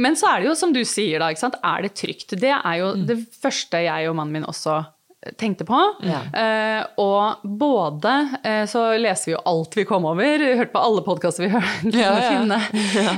[SPEAKER 2] Men så er det jo som du sier, da. Er det trygt? Det er jo det første jeg og mannen min også tenkte på. Eh, og både eh, så leser vi jo alt vi kom over, hørte på alle podkaster vi hørte
[SPEAKER 1] Ja, ja.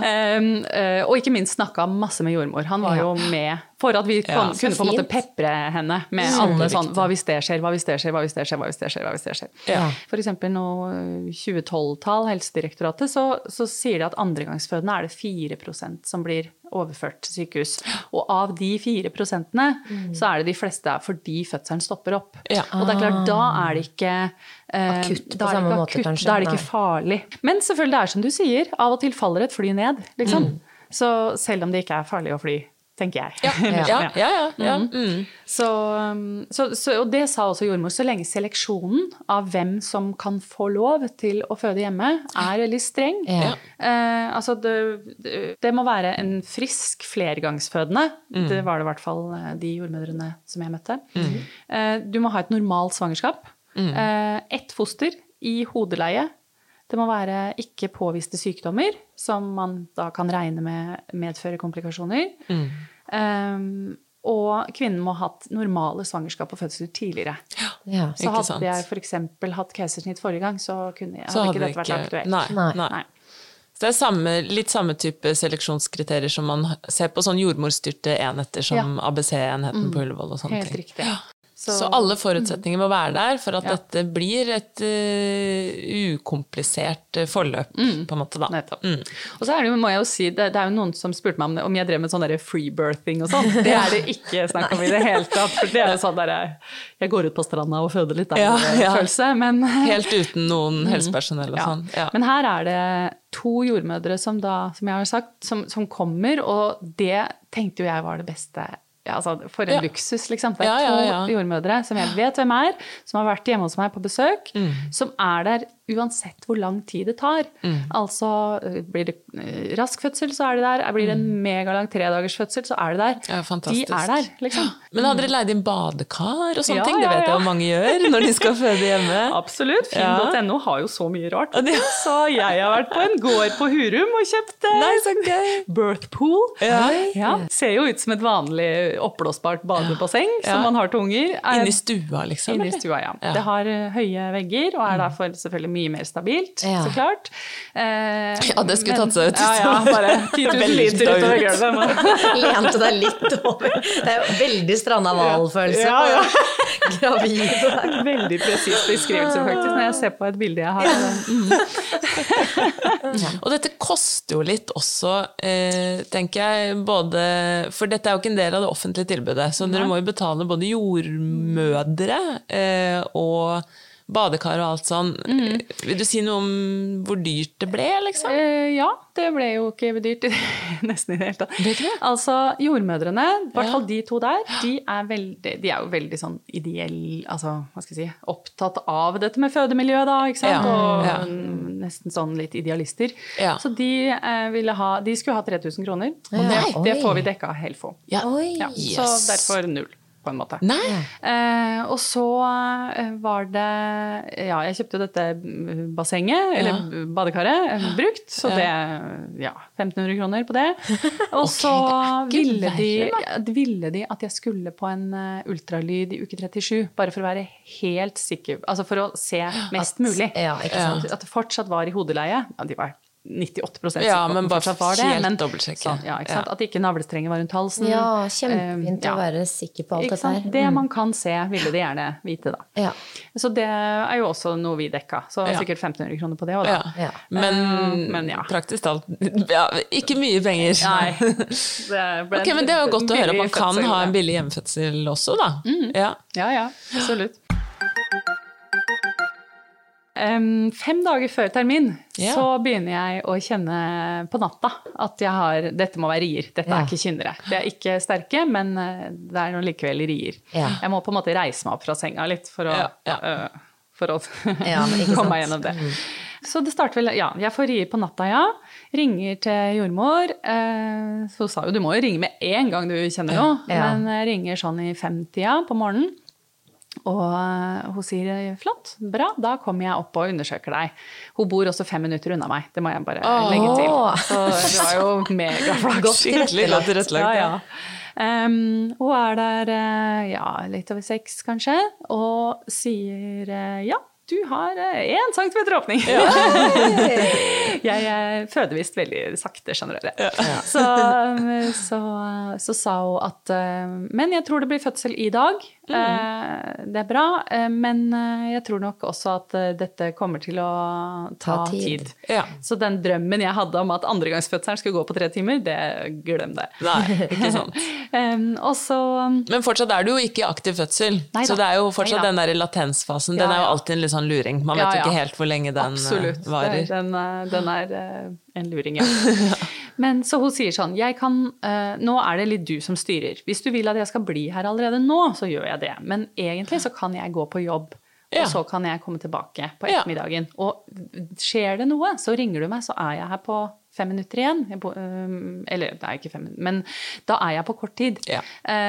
[SPEAKER 2] Eh, eh, og ikke minst snakka masse med jordmor. Han var jo med for at vi
[SPEAKER 1] Ja,
[SPEAKER 2] kunne på en måte pepre henne med alle sånn Hva hvis det skjer, hva hvis det skjer, hva hvis det skjer, hva hvis det skjer? hva hvis det skjer?
[SPEAKER 1] Ja.
[SPEAKER 2] For eksempel nå eh, 2012-tall, Helsedirektoratet, så, så sier de at andregangsfødende er det 4% som blir overført til sykehus. Og av de fire prosentene, mm. så er det de fleste fordi fødselen stopper opp.
[SPEAKER 1] Ja.
[SPEAKER 2] Og det er klart, da er det ikke eh,
[SPEAKER 3] Akutt på
[SPEAKER 2] er
[SPEAKER 3] samme
[SPEAKER 2] ikke
[SPEAKER 3] måte,
[SPEAKER 2] akutt,
[SPEAKER 3] kanskje.
[SPEAKER 2] Da er det ikke farlig. Men selvfølgelig, det er som du sier, av og til faller et fly ned, liksom. Så selv om det ikke er farlig å fly, tenker jeg.
[SPEAKER 1] Ja, ja, ja. ja, ja. Mm.
[SPEAKER 2] Så, um, så, så, og det sa også jordmor, så lenge seleksjonen av hvem som kan få lov til å føde hjemme, er veldig streng.
[SPEAKER 3] Ja.
[SPEAKER 2] Eh, altså det, det, må være en frisk flergangsfødende.
[SPEAKER 1] Mm.
[SPEAKER 2] Det var det i hvert fall eh, de jordmødrene som jeg møtte. Eh, du må ha et normalt svangerskap.
[SPEAKER 1] Mm.
[SPEAKER 2] Eh, ett foster i hodeleie. Det må være ikke påviste sykdommer, som man da kan regne med medfører komplikasjoner.
[SPEAKER 1] Mm.
[SPEAKER 2] Um, og kvinnen må ha hatt normale svangerskap og fødsler tidligere.
[SPEAKER 3] Ja.
[SPEAKER 2] Så
[SPEAKER 1] Ikke
[SPEAKER 2] hadde
[SPEAKER 1] sant.
[SPEAKER 2] jeg f.eks. hatt keisersnitt forrige gang, så kunne jeg,
[SPEAKER 1] Så
[SPEAKER 2] hadde
[SPEAKER 1] hadde
[SPEAKER 2] ikke dette vært aktuelt.
[SPEAKER 1] Nei.
[SPEAKER 3] Nei.
[SPEAKER 1] nei.
[SPEAKER 2] Nei.
[SPEAKER 1] Så det er samme, litt samme type seleksjonskriterier som man ser på sånn jordmorstyrte enheter som ABC-enheten på Ullevål og sånne
[SPEAKER 2] Helt
[SPEAKER 1] ting.
[SPEAKER 2] riktig.
[SPEAKER 1] Så, alle forutsetninger må være der for at
[SPEAKER 2] Ja.
[SPEAKER 1] dette blir et uh, ukomplisert forløp, forløp, på en måte, da.
[SPEAKER 2] Nettopp.
[SPEAKER 1] Mm.
[SPEAKER 2] Og så er det jo, må jeg jo si, det, det er jo noen som spurte meg om, om jeg drev med sånn derre freebirthing og sånn. Det er det ikke snakk om i det hele tatt. For det er jo sånn derre Jeg går ut på stranda og føder litt, det er
[SPEAKER 1] Ja, ja.
[SPEAKER 2] følelse. Men,
[SPEAKER 1] Helt uten noen helsepersonell og
[SPEAKER 2] ja.
[SPEAKER 1] sånn. Ja.
[SPEAKER 2] men her er det to jordmødre som da, som jeg har sagt, som, som kommer, og det tenkte jo jeg var det beste ja, altså, For en
[SPEAKER 1] Ja.
[SPEAKER 2] luksus, liksom. Det er
[SPEAKER 1] Ja,
[SPEAKER 2] to jordmødre som jeg vet hvem er, som har vært hjemme hos meg på besøk,
[SPEAKER 1] Mm.
[SPEAKER 2] som er der uansett hvor lang tid det tar. Altså øh, blir det øh, rask fødsel, så er det der. Blir det en megalang tredagers fødsel, så er det der.
[SPEAKER 1] Mm. Ja, fantastisk.
[SPEAKER 2] De er der, liksom.
[SPEAKER 1] Men hadde dere leid inn badekar og sånne
[SPEAKER 2] Ja,
[SPEAKER 1] ting? Det
[SPEAKER 2] ja,
[SPEAKER 1] vet jeg jo mange gjør når de skal føde hjemme.
[SPEAKER 2] Absolutt. Finn.no har jo så mye rart. Så jeg har vært på en gård på Hurum og kjøpt eh,
[SPEAKER 1] Nei, så gøy!
[SPEAKER 2] birthpool.
[SPEAKER 1] Ja.
[SPEAKER 2] Ja, ser jo ut som et vanlig oppblåsbart badebasseng som man har til unger. Er-
[SPEAKER 1] Inni stua, liksom?
[SPEAKER 2] Inni stua, ja. Det har eh, høye vegger og er derfor selvfølgelig mye mer stabilt,
[SPEAKER 3] Ja.
[SPEAKER 2] så klart. Eh,
[SPEAKER 1] Ja, det skulle
[SPEAKER 2] men-
[SPEAKER 1] tatt seg ut.
[SPEAKER 2] Ja, ja, bare 10 000 liter utover
[SPEAKER 1] ut.
[SPEAKER 2] gulvet.
[SPEAKER 3] Lente deg litt over. Det er jo veldig stranda hval-følelse.
[SPEAKER 2] Ja, ja.
[SPEAKER 3] Gravid.
[SPEAKER 2] Veldig presis beskrivelse, faktisk, når jeg ser på et bilde jeg har.
[SPEAKER 1] Og dette koster jo litt også, eh, tenker jeg, både For dette er jo ikke en del av det offentlige tilbudet, så dere må jo betale både jordmødre eh, og badekar og alt sånn. Vil du si noe om hvor dyrt det ble, liksom?
[SPEAKER 2] Eh, ja, det ble jo ikke dyrt nesten i det hele tatt.
[SPEAKER 1] Det det?
[SPEAKER 2] Altså, jordmødrene, i hvert
[SPEAKER 1] Ja.
[SPEAKER 2] fall de to der, de er, veldig, de er jo veldig sånn ideell Altså, hva skal jeg si Opptatt av dette med fødemiljøet, da, ikke sant?
[SPEAKER 1] Ja,
[SPEAKER 2] Og
[SPEAKER 1] ja.
[SPEAKER 2] mm, nesten sånn litt idealister.
[SPEAKER 1] Ja.
[SPEAKER 2] Så de, eh, ville ha, de skulle ha 3000 kroner. Og det, det får vi dekka av Helfo.
[SPEAKER 1] Ja.
[SPEAKER 2] Ja, Så
[SPEAKER 1] Yes.
[SPEAKER 2] derfor null, på en måte.
[SPEAKER 1] Nei?
[SPEAKER 2] Eh, og så eh, var det Ja, jeg kjøpte jo dette bassenget, eller
[SPEAKER 1] Ja.
[SPEAKER 2] badekaret, eh, brukt. Så det Ja, 1500 kroner på det. Og så
[SPEAKER 1] det er
[SPEAKER 2] ville, de, ville de at jeg skulle på en eh, ultralyd i uke 37. Bare for å være helt sikker. Altså for å se mest mulig.
[SPEAKER 3] Ja, ikke sant.
[SPEAKER 2] At det fortsatt var i hodeleie. Ja, de var 98 sikre
[SPEAKER 1] Ja, men bare
[SPEAKER 2] fortsatt var det.
[SPEAKER 1] helt
[SPEAKER 2] men-
[SPEAKER 1] dobbeltsjekke.
[SPEAKER 2] Sånn, ja, ikke?
[SPEAKER 1] Ja.
[SPEAKER 2] At ikke navlestrengen var rundt halsen.
[SPEAKER 3] Ja, kjempefint
[SPEAKER 2] um, ja.
[SPEAKER 3] å være sikker på alt
[SPEAKER 2] Ikke
[SPEAKER 3] dette her.
[SPEAKER 2] Det
[SPEAKER 3] Mm.
[SPEAKER 2] man kan se, ville de gjerne vite, da.
[SPEAKER 3] Ja.
[SPEAKER 2] Så det er jo også noe vi dekka. Så
[SPEAKER 1] Ja.
[SPEAKER 2] sikkert 1500 kroner på det òg, da.
[SPEAKER 3] Ja.
[SPEAKER 1] Men,
[SPEAKER 2] Eh, men ja.
[SPEAKER 1] praktisk talt ja, ikke mye penger.
[SPEAKER 2] Nei. Det ble
[SPEAKER 1] Ok, men Det er jo godt å høre at man kan
[SPEAKER 2] fødsel,
[SPEAKER 1] ha en billig hjemmefødsel også, da. Ja.
[SPEAKER 2] Ja, ja. Absolutt. Em, fem dager før termin
[SPEAKER 1] yeah.
[SPEAKER 2] så begynner jeg å kjenne på natta at jeg har Dette må være rier. Dette
[SPEAKER 3] yeah.
[SPEAKER 2] er ikke kynnere. Det er ikke sterke, men eh, det er nå likevel rier.
[SPEAKER 3] Yeah.
[SPEAKER 2] Jeg må på en måte reise meg opp fra senga litt for å, øh, for å komme meg gjennom det. Så det starter vel Ja, jeg får rier på natta, ja. Ringer til jordmor. Eh, så hun sa jo du må jo ringe med en gang du kjenner noe, men jeg ringer sånn i femtida på morgenen. Og eh, hun sier flott, bra, da kommer jeg opp og undersøker deg. Hun bor også fem minutter unna meg, det må jeg bare legge til. Så det var jo megaflaks.
[SPEAKER 1] Skikkelig godt
[SPEAKER 2] Ja,
[SPEAKER 1] tilrettelagt.
[SPEAKER 2] ja. Um, hun er der eh, ja, litt over seks, kanskje, og sier eh, ja, du har én centimeter åpning. jeg eh, føder visst veldig sakte, skjønner dere. Så, så, så sa hun at Men jeg tror det blir fødsel i dag. Eh, Det er bra, eh, men eh, jeg tror nok også at dette kommer til å ta
[SPEAKER 3] Ta tid.
[SPEAKER 2] tid.
[SPEAKER 1] Ja.
[SPEAKER 2] Så den drømmen jeg hadde om at andregangsfødselen skulle gå på tre timer, det glem det.
[SPEAKER 1] Nei, ikke sant.
[SPEAKER 2] Um, og
[SPEAKER 1] Men fortsatt er du jo ikke i aktiv fødsel,
[SPEAKER 2] Neida.
[SPEAKER 1] så det er jo fortsatt
[SPEAKER 2] Neida.
[SPEAKER 1] den der latensfasen. Den
[SPEAKER 2] Ja,
[SPEAKER 1] er jo alltid en litt sånn luring. Man
[SPEAKER 2] Ja,
[SPEAKER 1] vet jo
[SPEAKER 2] ja.
[SPEAKER 1] ikke helt hvor lenge den
[SPEAKER 2] Absolutt.
[SPEAKER 1] varer.
[SPEAKER 2] Den, den er en luring, ja. Men så hun sier sånn jeg kan, uh, Nå er det litt du som styrer. Hvis du vil at jeg skal bli her allerede nå, så gjør jeg det. Men egentlig så kan jeg gå på jobb.
[SPEAKER 1] Ja.
[SPEAKER 2] Og så kan jeg komme tilbake på
[SPEAKER 1] Ja.
[SPEAKER 2] ettermiddagen. Og skjer det noe, så ringer du meg, så er jeg her på fem minutter igjen. Jeg bo, øhm, eller det er ikke fem minutter, men da er jeg på kort tid.
[SPEAKER 1] Ja.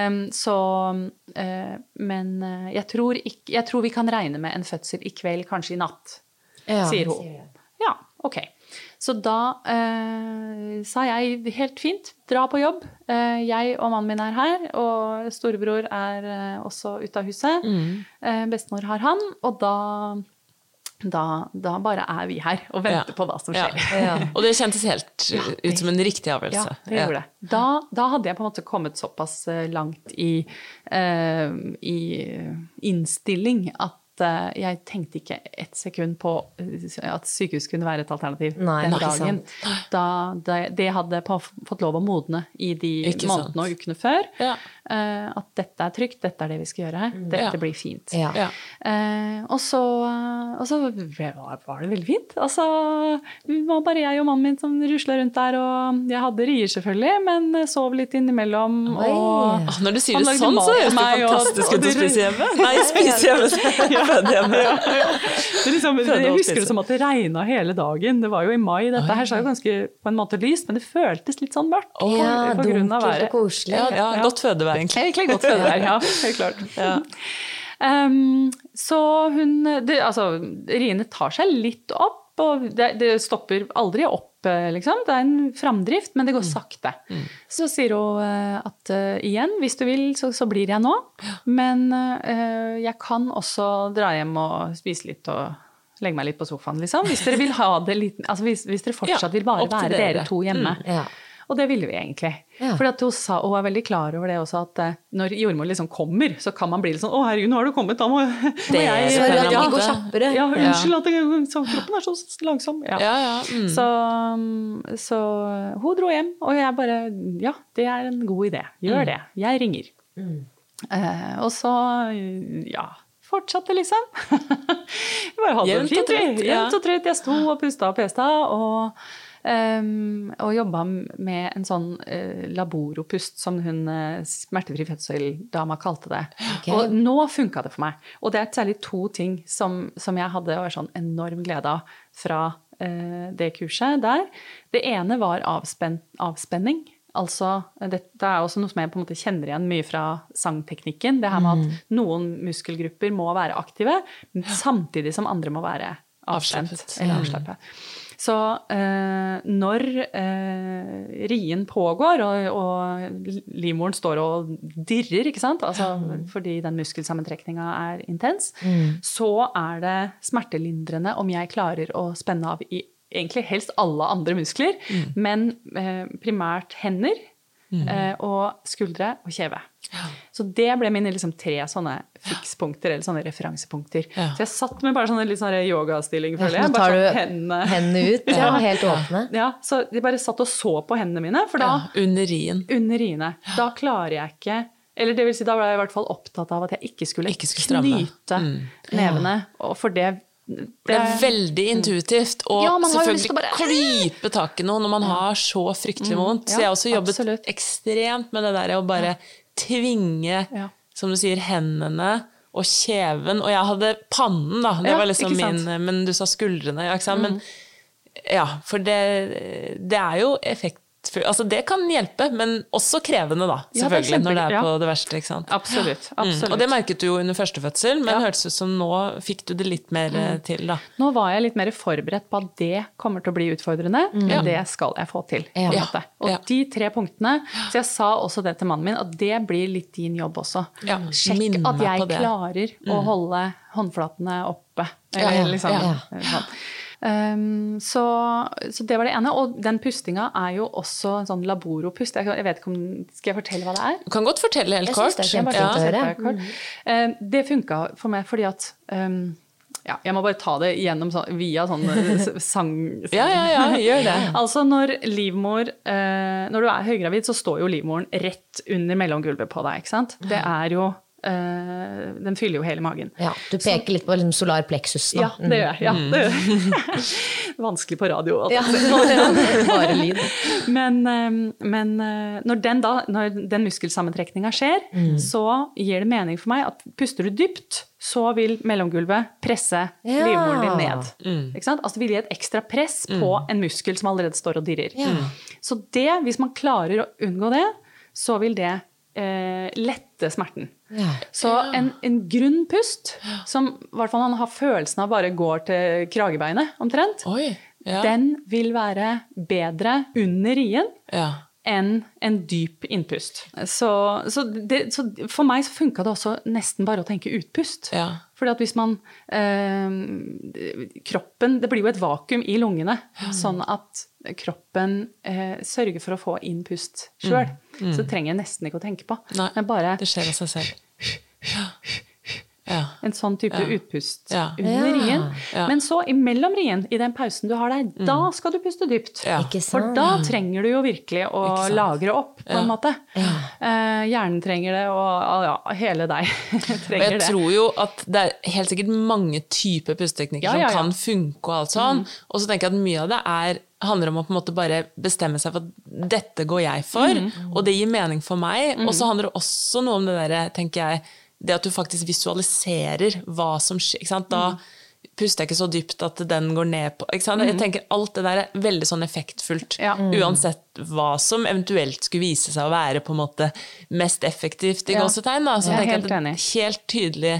[SPEAKER 2] Um, så uh, Men øh, jeg tror, ikke, jeg tror vi kan regne med en fødsel i kveld, kanskje i natt,
[SPEAKER 3] Ja,
[SPEAKER 2] sier hun. Ja, ok. Så da eh, sa jeg helt fint, dra på jobb. Eh, jeg og mannen min er her, og storebror er eh, også ute av huset. Eh, bestemor har han, og da, da, da bare er vi her og venter
[SPEAKER 1] Ja.
[SPEAKER 2] på hva som
[SPEAKER 1] Ja.
[SPEAKER 2] skjer.
[SPEAKER 1] Og det kjentes helt ut som en riktig avgjørelse.
[SPEAKER 2] Ja, det gjorde det. Da, da hadde jeg på en måte kommet såpass eh, langt i, eh, i innstilling at eh, jeg tenkte ikke ett sekund på eh, at sykehus kunne være et alternativ
[SPEAKER 3] Nei,
[SPEAKER 2] den dagen.
[SPEAKER 3] sant.
[SPEAKER 2] Da det, det hadde på, fått lov å modne i de
[SPEAKER 1] Ikke sant.
[SPEAKER 2] månedene og ukene før.
[SPEAKER 1] Ja.
[SPEAKER 2] eh, at dette er trygt, dette er det vi skal gjøre. her, Dette
[SPEAKER 1] Ja.
[SPEAKER 2] blir fint.
[SPEAKER 3] Ja.
[SPEAKER 1] Ja.
[SPEAKER 2] Eh, og så, og så var, var det veldig fint. Altså, det var bare jeg og mannen min som rusla rundt der, og jeg hadde rier selvfølgelig, men sov litt innimellom. Og
[SPEAKER 1] Ah, Når du sier det sånn, så høres det fantastisk ut å spise hjemme. Nei, spise hjemme.
[SPEAKER 2] Det liksom, jeg husker det som at det regna hele dagen. Det var jo i mai. Dette her så jo ganske på en måte lyst, men det føltes litt sånn mørkt. Oh,
[SPEAKER 3] Ja,
[SPEAKER 2] på grunn av
[SPEAKER 3] dunkelt
[SPEAKER 2] været.
[SPEAKER 3] og koselig.
[SPEAKER 1] Ja, ja, godt fødevær, egentlig.
[SPEAKER 2] Egentlig godt fødevær, ja. Helt klart.
[SPEAKER 1] Ja.
[SPEAKER 2] Um, så hun det, Altså, riene tar seg litt opp, og det, det stopper aldri opp, liksom. Det er en framdrift, men det går sakte. Så sier hun eh, at eh, igjen, hvis du vil, så, så blir jeg nå. Men uh, jeg kan også dra hjem og spise litt og legge meg litt på sofaen, liksom. Hvis dere vil ha det litt Altså hvis, hvis dere fortsatt
[SPEAKER 1] Ja,
[SPEAKER 2] vil bare være dere
[SPEAKER 1] dere.
[SPEAKER 2] to hjemme.
[SPEAKER 3] Ja.
[SPEAKER 2] Og det ville vi egentlig.
[SPEAKER 3] Ja.
[SPEAKER 2] For hun, sa, hun var veldig klar over det også, at eh, når jordmor liksom kommer, så kan man bli litt sånn 'Å, herregud, nå har du kommet, da må,
[SPEAKER 1] Det
[SPEAKER 2] jeg
[SPEAKER 3] Så
[SPEAKER 1] ja,
[SPEAKER 3] det
[SPEAKER 1] Ja,
[SPEAKER 3] går kjappere.
[SPEAKER 2] ja, unnskyld at jeg, så kroppen er så langsom. Ja.
[SPEAKER 1] Ja, ja. Mm.
[SPEAKER 2] Så, så hun dro hjem, og jeg bare Ja, det er en god idé. Gjør det. Jeg ringer. Eh, og så, ja Fortsatte, liksom. Vi bare hadde
[SPEAKER 1] Jevnt
[SPEAKER 2] det
[SPEAKER 1] og
[SPEAKER 2] fint. vi.
[SPEAKER 1] ja.
[SPEAKER 2] Jevnt og trøtt. Jeg sto og pusta og pesta. Og, og jobba med en sånn uh, laboropust, som hun uh, smertefri fødsel-dama kalte det.
[SPEAKER 3] Okay.
[SPEAKER 2] Og nå funka det for meg. Og det er særlig to ting som, som jeg hadde var sånn enorm glede av fra eh, det kurset der. Det ene var avspen avspenning. Altså, dette er også noe som jeg på en måte kjenner igjen mye fra sangteknikken. Det her med
[SPEAKER 1] Mm.
[SPEAKER 2] at noen muskelgrupper må være aktive, samtidig som andre må være avspent.
[SPEAKER 1] Avslappet.
[SPEAKER 2] Eller avslappet. Så eh, når eh, rien pågår, og, og livmoren står og dirrer, ikke sant? Altså, fordi den muskelsammentrekninga er intens, så er det smertelindrende om jeg klarer å spenne av i egentlig helst alle andre muskler, men eh, primært hender eh, og skuldre og kjeve. Så det ble mine liksom, tre sånne fikspunkter, eller sånne referansepunkter.
[SPEAKER 1] Ja.
[SPEAKER 2] Så jeg satt med bare sånne litt sånn yogastilling, føler jeg.
[SPEAKER 3] tar
[SPEAKER 2] Bare sånn hendene
[SPEAKER 3] hendene ut, ja, helt åpne.
[SPEAKER 2] ja, så de bare satt og så på hendene mine, for da,
[SPEAKER 1] ja. Under rien.
[SPEAKER 2] under riene, da klarer jeg ikke Eller det vil si, da var jeg i hvert fall opptatt av at jeg ikke skulle,
[SPEAKER 1] Ikke skulle
[SPEAKER 2] knyte
[SPEAKER 1] Mm.
[SPEAKER 2] nevene, og for det
[SPEAKER 1] Det er veldig intuitivt å
[SPEAKER 2] Ja,
[SPEAKER 1] selvfølgelig
[SPEAKER 2] bare-
[SPEAKER 1] klype tak i noe når man har så fryktelig vondt. Så
[SPEAKER 2] ja,
[SPEAKER 1] jeg har også jobbet
[SPEAKER 2] absolutt.
[SPEAKER 1] ekstremt med det der å bare tvinge,
[SPEAKER 2] Ja.
[SPEAKER 1] som du sier, hendene og kjeven. Og jeg hadde pannen, da. Det var liksom min?
[SPEAKER 2] Mm.
[SPEAKER 1] Men du sa skuldrene, ja, ikke sant. Men ja, for det, det er jo Altså, det kan hjelpe, men også krevende, da.
[SPEAKER 2] Ja, det
[SPEAKER 1] Selvfølgelig, når det er på
[SPEAKER 2] ja.
[SPEAKER 1] det verste. ikke sant.
[SPEAKER 2] Absolutt. absolutt.
[SPEAKER 1] Mm. Og det merket du jo under første fødsel, men
[SPEAKER 2] Ja. Mm.
[SPEAKER 1] hørtes ut som nå fikk du det litt mer mm. til, da.
[SPEAKER 2] Nå var jeg litt mer forberedt på at det kommer til å bli utfordrende, men det skal jeg få til. på en måte. Og de tre punktene Så jeg sa også det til mannen min, at det blir litt din jobb også. Sjekk
[SPEAKER 1] Minne
[SPEAKER 2] at jeg klarer å holde håndflatene oppe. Eller liksom sånn. Um, så, så det var det ene. Og den pustinga er jo også en sånn laboropust. Jeg, jeg vet ikke om, Skal jeg fortelle hva det er?
[SPEAKER 1] Du kan godt fortelle helt
[SPEAKER 3] Jeg
[SPEAKER 1] kort.
[SPEAKER 3] synes det er kjempefint å høre.
[SPEAKER 2] kort. Eh, Det funka for meg fordi at um, ja, Jeg må bare ta det gjennom sånn, via sånn sang... sang...
[SPEAKER 1] Ja, ja, ja, gjør det.
[SPEAKER 2] Altså når livmor eh, Når du er høygravid, så står jo livmoren rett under mellomgulvet på deg. ikke sant? Det er jo eh, Den fyller jo hele magen.
[SPEAKER 3] Ja, du peker litt på liksom solar plexus nå.
[SPEAKER 2] Ja, det gjør jeg. Ja, det gjør jeg. Vanskelig på radio. altså.
[SPEAKER 3] Ja, bare lyd.
[SPEAKER 2] Men, eh, men eh, når den, da, når den muskelsammentrekninga skjer,
[SPEAKER 3] Mm.
[SPEAKER 2] så gir det mening for meg at puster du dypt, så vil mellomgulvet presse
[SPEAKER 3] Ja.
[SPEAKER 2] livmoren din ned. Ikke sant? Altså det vil gi et ekstra press på en muskel som allerede står og dirrer.
[SPEAKER 3] Ja.
[SPEAKER 2] Så det, hvis man klarer å unngå det, så vil det eh, lette smerten.
[SPEAKER 3] Ja.
[SPEAKER 2] Så en, en grunn pust, som i hvert fall man har følelsen av bare går til kragebeinet, omtrent,
[SPEAKER 1] Oi. Ja.
[SPEAKER 2] den vil være bedre under rien
[SPEAKER 1] ja.
[SPEAKER 2] Enn en dyp innpust. Så, så, det, så for meg så funka det også nesten bare å tenke utpust.
[SPEAKER 1] Ja.
[SPEAKER 2] Fordi at hvis man eh, Kroppen Det blir jo et vakuum i lungene. Sånn at kroppen eh, sørger for å få inn pust sjøl. Så det trenger jeg nesten ikke å tenke på.
[SPEAKER 1] Nei,
[SPEAKER 2] Men bare
[SPEAKER 1] det skjer av seg selv. Ja.
[SPEAKER 2] En sånn type
[SPEAKER 1] Ja.
[SPEAKER 2] utpust
[SPEAKER 1] Ja.
[SPEAKER 2] under
[SPEAKER 3] Ja.
[SPEAKER 2] rien.
[SPEAKER 1] Ja.
[SPEAKER 2] Men så imellom rien, i den pausen du har der, da skal du puste dypt.
[SPEAKER 1] Ja.
[SPEAKER 2] For da trenger du jo virkelig å lagre opp, på en
[SPEAKER 1] Ja.
[SPEAKER 2] måte. Eh, hjernen trenger det, og ja, hele deg
[SPEAKER 1] Og
[SPEAKER 2] trenger
[SPEAKER 1] jeg tror jo at det er helt sikkert mange typer pusteteknikker
[SPEAKER 2] Ja, ja, ja.
[SPEAKER 1] som kan funke og alt sånn. Og så tenker jeg at mye av det er, handler om å på en måte bare bestemme seg for at dette går jeg for, og det gir mening for meg. Og så handler det også noe om det derre, tenker jeg, det at du faktisk visualiserer hva som skjer. Ikke sant? Da puster jeg ikke så dypt at den går ned på ikke sant? Jeg tenker Alt det der er veldig sånn effektfullt.
[SPEAKER 2] Ja.
[SPEAKER 1] Uansett hva som eventuelt skulle vise seg å være på en måte mest effektivt i
[SPEAKER 2] Ja.
[SPEAKER 1] gåsetegn. Da. Så
[SPEAKER 2] Jeg er
[SPEAKER 1] tenker jeg
[SPEAKER 2] helt
[SPEAKER 1] at det
[SPEAKER 2] enig.
[SPEAKER 1] er helt tydelig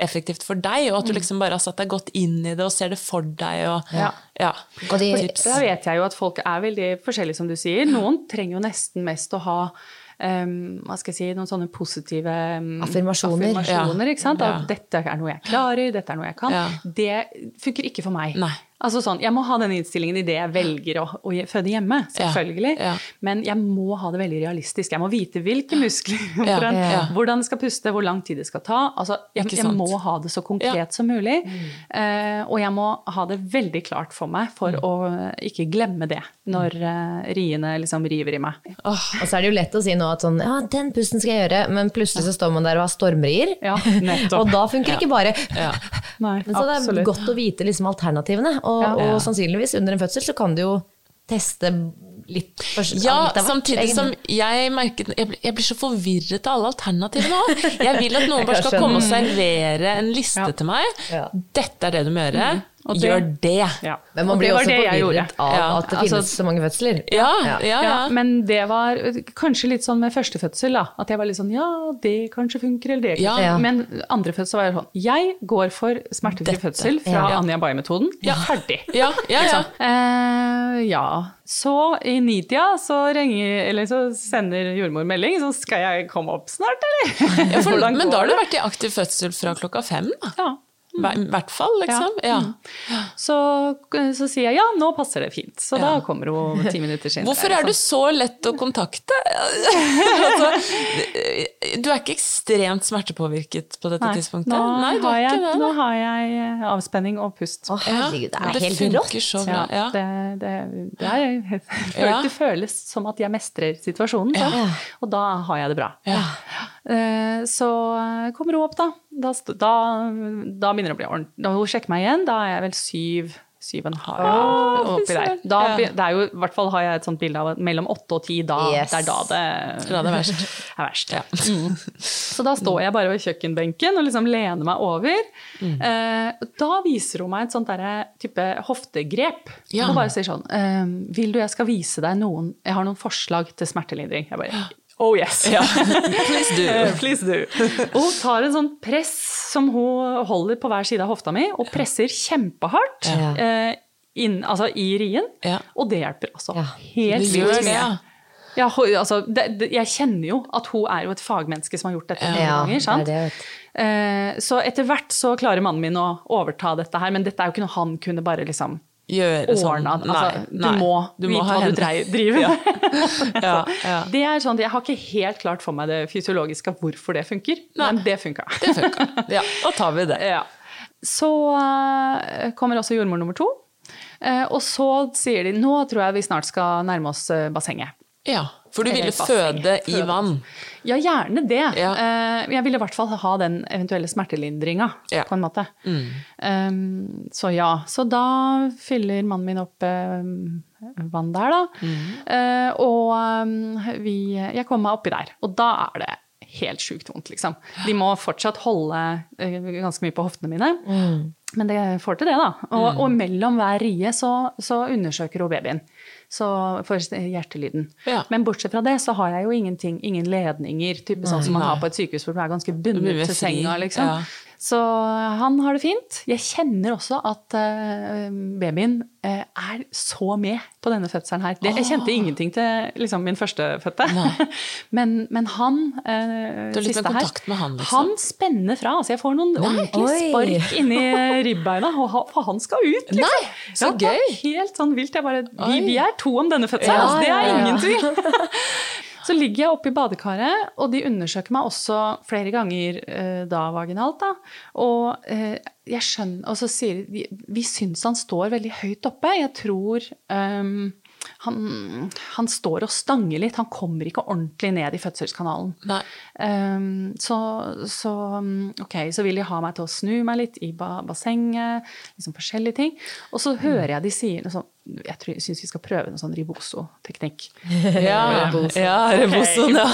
[SPEAKER 1] effektivt for deg, og at du liksom bare har satt deg godt inn i det og ser det for deg. Og,
[SPEAKER 2] Ja.
[SPEAKER 1] ja.
[SPEAKER 3] Og de,
[SPEAKER 1] Tips.
[SPEAKER 2] Da vet jeg jo at folk er veldig forskjellige, som du sier. Noen trenger jo nesten mest å ha em, hva skal jeg si, noen sånne positive um,
[SPEAKER 3] Affirmasjoner.
[SPEAKER 2] affirmasjoner, ikke sant?
[SPEAKER 1] Ja.
[SPEAKER 2] Dette er noe jeg klarer, dette er noe jeg kan.
[SPEAKER 1] Ja.
[SPEAKER 2] Det funker ikke for meg.
[SPEAKER 1] Nei.
[SPEAKER 2] Altså sånn, Jeg må ha den innstillingen i det jeg velger å, å føde hjemme, selvfølgelig.
[SPEAKER 1] Ja.
[SPEAKER 2] Men jeg må ha det veldig realistisk. Jeg må vite hvilke muskler,
[SPEAKER 1] Ja.
[SPEAKER 2] omtrent,
[SPEAKER 1] Ja.
[SPEAKER 2] hvordan det skal puste, hvor lang tid det skal ta. Altså, jeg, jeg må ha det så konkret
[SPEAKER 1] Ja.
[SPEAKER 2] som mulig. Eh, og jeg må ha det veldig klart for meg for
[SPEAKER 1] Mm.
[SPEAKER 2] å ikke glemme det når uh, riene liksom river i meg.
[SPEAKER 3] og så er det jo lett å si nå at sånn, ja, den pusten skal jeg gjøre, men plutselig så står man der og har stormrier.
[SPEAKER 2] Ja,
[SPEAKER 3] og da funker ikke bare
[SPEAKER 1] Ja.
[SPEAKER 2] Nei,
[SPEAKER 3] Men så det er
[SPEAKER 2] absolutt.
[SPEAKER 3] godt å vite liksom alternativene, og,
[SPEAKER 2] Ja.
[SPEAKER 3] og sannsynligvis under en fødsel så kan du jo teste litt først-
[SPEAKER 1] Ja,
[SPEAKER 3] litt hvert,
[SPEAKER 1] samtidig som jeg merket Jeg blir, jeg blir så forvirret av alle alternativene òg. Jeg vil at noen bare skal komme og servere en liste
[SPEAKER 2] Ja.
[SPEAKER 1] til meg.
[SPEAKER 3] Ja.
[SPEAKER 1] Dette er det du må gjøre.
[SPEAKER 2] Og det-
[SPEAKER 1] Gjør det.
[SPEAKER 2] Ja.
[SPEAKER 3] Men man blir
[SPEAKER 2] det
[SPEAKER 3] også forvirret av
[SPEAKER 1] Ja,
[SPEAKER 3] at det
[SPEAKER 2] altså-
[SPEAKER 3] finnes så mange fødsler.
[SPEAKER 1] Ja, ja, ja.
[SPEAKER 2] Ja, men det var kanskje litt sånn med første fødsel, da. At jeg var litt sånn ja, det kanskje funker, eller det
[SPEAKER 1] Ja.
[SPEAKER 2] kanskje.
[SPEAKER 3] Ja.
[SPEAKER 2] Men andre fødsel var jeg sånn Jeg går for smertefri
[SPEAKER 1] Dette.
[SPEAKER 2] fødsel fra
[SPEAKER 3] Ja.
[SPEAKER 2] Anja Baye-metoden. Ferdig.
[SPEAKER 1] Ja, ja, ja.
[SPEAKER 2] Eh, ja. Så i nitida så ringer Eller så sender jordmor melding, så skal jeg komme opp snart, eller?
[SPEAKER 1] ja for, men da har du vært i aktiv fødsel fra klokka fem, da.
[SPEAKER 2] Ja.
[SPEAKER 1] Hver- I hvert fall, liksom. Ja.
[SPEAKER 2] Ja. Så, så sier jeg ja, nå passer det fint. Så da kommer hun ti minutter senere.
[SPEAKER 1] Hvorfor er du så lett å kontakte? altså, du er ikke ekstremt smertepåvirket på dette
[SPEAKER 2] Nei,
[SPEAKER 1] tidspunktet?
[SPEAKER 2] Nå,
[SPEAKER 1] Nei, du
[SPEAKER 2] har jeg,
[SPEAKER 1] ikke det.
[SPEAKER 2] nå har jeg eh, avspenning og pust.
[SPEAKER 3] Å herregud, det
[SPEAKER 1] Ja,
[SPEAKER 3] er helt rått.
[SPEAKER 1] så bra. Ja.
[SPEAKER 2] Det, det, det, er,
[SPEAKER 1] Ja.
[SPEAKER 2] det føles som at jeg mestrer situasjonen, så.
[SPEAKER 3] Ja.
[SPEAKER 2] og da har jeg det bra.
[SPEAKER 1] Ja.
[SPEAKER 2] Eh, Så kommer hun opp, da. Da, da, da begynner det å bli ordentlig. Da hun sjekker meg igjen, da er jeg vel syv. Syv og en halv oppi der. Da,
[SPEAKER 1] Ja.
[SPEAKER 2] det er jo, I hvert fall har jeg et sånt bilde av at mellom åtte og ti. Da,
[SPEAKER 3] Yes.
[SPEAKER 2] Det er da det,
[SPEAKER 1] Da det er verst.
[SPEAKER 2] er verst. Mm. Så da står jeg bare ved kjøkkenbenken og liksom lener meg over.
[SPEAKER 1] Mm.
[SPEAKER 2] Eh, da viser hun meg et sånt derre type hoftegrep.
[SPEAKER 1] Ja.
[SPEAKER 2] Hun bare sier sånn eh, Vil du jeg skal vise deg noen Jeg har noen forslag til smertelindring. Jeg bare Oh yes!
[SPEAKER 1] Please do.
[SPEAKER 2] Please do. Og hun tar en sånn press som hun holder på hver side av hofta mi, og presser kjempehardt
[SPEAKER 3] Ja.
[SPEAKER 2] eh, inn, altså i rien.
[SPEAKER 1] Ja.
[SPEAKER 2] Og det hjelper altså
[SPEAKER 3] Ja.
[SPEAKER 2] helt vilt
[SPEAKER 1] ja.
[SPEAKER 2] Ja, altså, det, det, jeg kjenner jo at hun er jo et fagmenneske som har gjort dette mange
[SPEAKER 3] Ja,
[SPEAKER 2] ganger. sant?
[SPEAKER 3] det.
[SPEAKER 2] Eh, så etter hvert så klarer mannen min å overta dette her, men dette er jo ikke noe han kunne bare liksom
[SPEAKER 1] Gjøre sånn.
[SPEAKER 2] Altså,
[SPEAKER 1] Nei,
[SPEAKER 2] du må
[SPEAKER 1] Du må
[SPEAKER 2] vite
[SPEAKER 1] ha
[SPEAKER 2] hva du
[SPEAKER 1] henne.
[SPEAKER 2] drei- driver med.
[SPEAKER 1] Ja, ja.
[SPEAKER 2] Det er sånn, Jeg har ikke helt klart for meg det fysiologiske hvorfor det funker, men det funka.
[SPEAKER 1] Det funka. Ja, da tar vi det.
[SPEAKER 2] Ja. Så eh, kommer også jordmor nummer to. Eh, og så sier de nå tror jeg vi snart skal nærme oss eh, bassenget.
[SPEAKER 1] Ja, for du ville føde i vann.
[SPEAKER 2] Ja, gjerne det.
[SPEAKER 1] Ja.
[SPEAKER 2] Eh, jeg ville i hvert fall ha den eventuelle smertelindringa,
[SPEAKER 1] Ja.
[SPEAKER 2] på en måte. Um, så ja. Så da fyller mannen min opp eh, vann der, da. Eh, og um, vi Jeg kommer meg oppi der. Og da er det helt sjukt vondt, liksom. De må fortsatt holde eh, ganske mye på hoftene mine. Men det får til det, da. Og, og mellom hver rie så, så undersøker hun babyen. Så for hjertelyden.
[SPEAKER 1] Ja.
[SPEAKER 2] Men bortsett fra det så har jeg jo ingenting, ingen ledninger, type sånn som man har på et sykehus hvor du er ganske bundet til senga, liksom.
[SPEAKER 1] ja.
[SPEAKER 2] Så han har det fint. Jeg kjenner også at eh, babyen eh, er så med på denne fødselen her. Jeg kjente ingenting til liksom, min førstefødte. men, men han eh,
[SPEAKER 1] Du har litt mer kontakt med han, liksom.
[SPEAKER 2] Han spenner fra. Altså jeg får noen ordentlige spark inni ribbeina, for han skal ut, liksom.
[SPEAKER 1] Nei, så
[SPEAKER 2] Ja,
[SPEAKER 1] gøy.
[SPEAKER 2] Helt sånn vilt. Jeg bare, vi, vi er to om denne fødselen,
[SPEAKER 3] Ja,
[SPEAKER 2] altså, det er
[SPEAKER 3] ja, ja.
[SPEAKER 2] ingen tvil. Så ligger jeg oppe i badekaret, og de undersøker meg også flere ganger eh, da vaginalt. Da. Og eh, jeg skjønner, og så sier de vi syns han står veldig høyt oppe. Jeg tror um, han, han står og stanger litt. Han kommer ikke ordentlig ned i fødselskanalen. Um, så, så, ok, så vil de ha meg til å snu meg litt i ba bassenget, liksom forskjellige ting. Og så hører jeg de sier noe sånn jeg, syns vi skal prøve noe sånn riboso-teknikk.
[SPEAKER 1] Ja, riboso. ja, rebosoen, ja.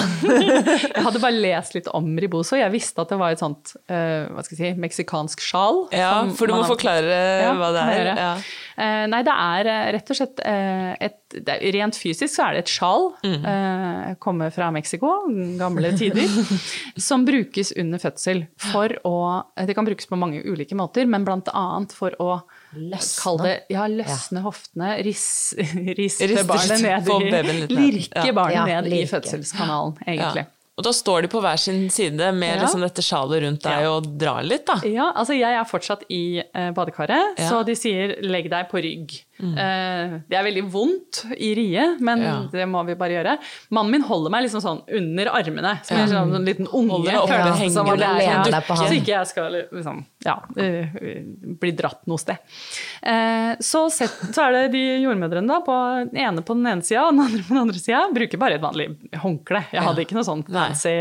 [SPEAKER 2] jeg hadde bare lest litt om riboso. Jeg visste at det var et sånt uh, hva skal jeg si, meksikansk sjal.
[SPEAKER 1] Ja, for du må forklare ja, hva det er. Ja.
[SPEAKER 2] Uh, nei, det er uh, rett og slett et det, Rent fysisk så er det et sjal. Mm. kommer fra Mexico, gamle tider. som brukes under fødsel for å Det kan brukes på mange ulike måter, men blant annet for å Løsne. Det, ja, løsne ja. hoftene, riste ris barnet ned i Lirke barnet ned i fødselskanalen, egentlig.
[SPEAKER 1] Og da står de på hver sin side med ja. liksom dette sjalet rundt deg ja. og drar litt, da.
[SPEAKER 2] Ja, altså jeg er fortsatt i uh, badekaret, ja. så de sier 'legg deg på rygg'. Mm. Uh, det er veldig vondt i riet, men det må vi bare gjøre. Mannen min holder meg liksom sånn under armene, som en sånn, sånn liten unge. Som er, sånn, så ikke jeg skal liksom, ja, uh, bli dratt noe sted. så, set, så er det de jordmødrene da, på den ene på den ene sida og den andre på den andre sida. Bruker bare et vanlig håndkle. Jeg hadde ikke noe sånt fancy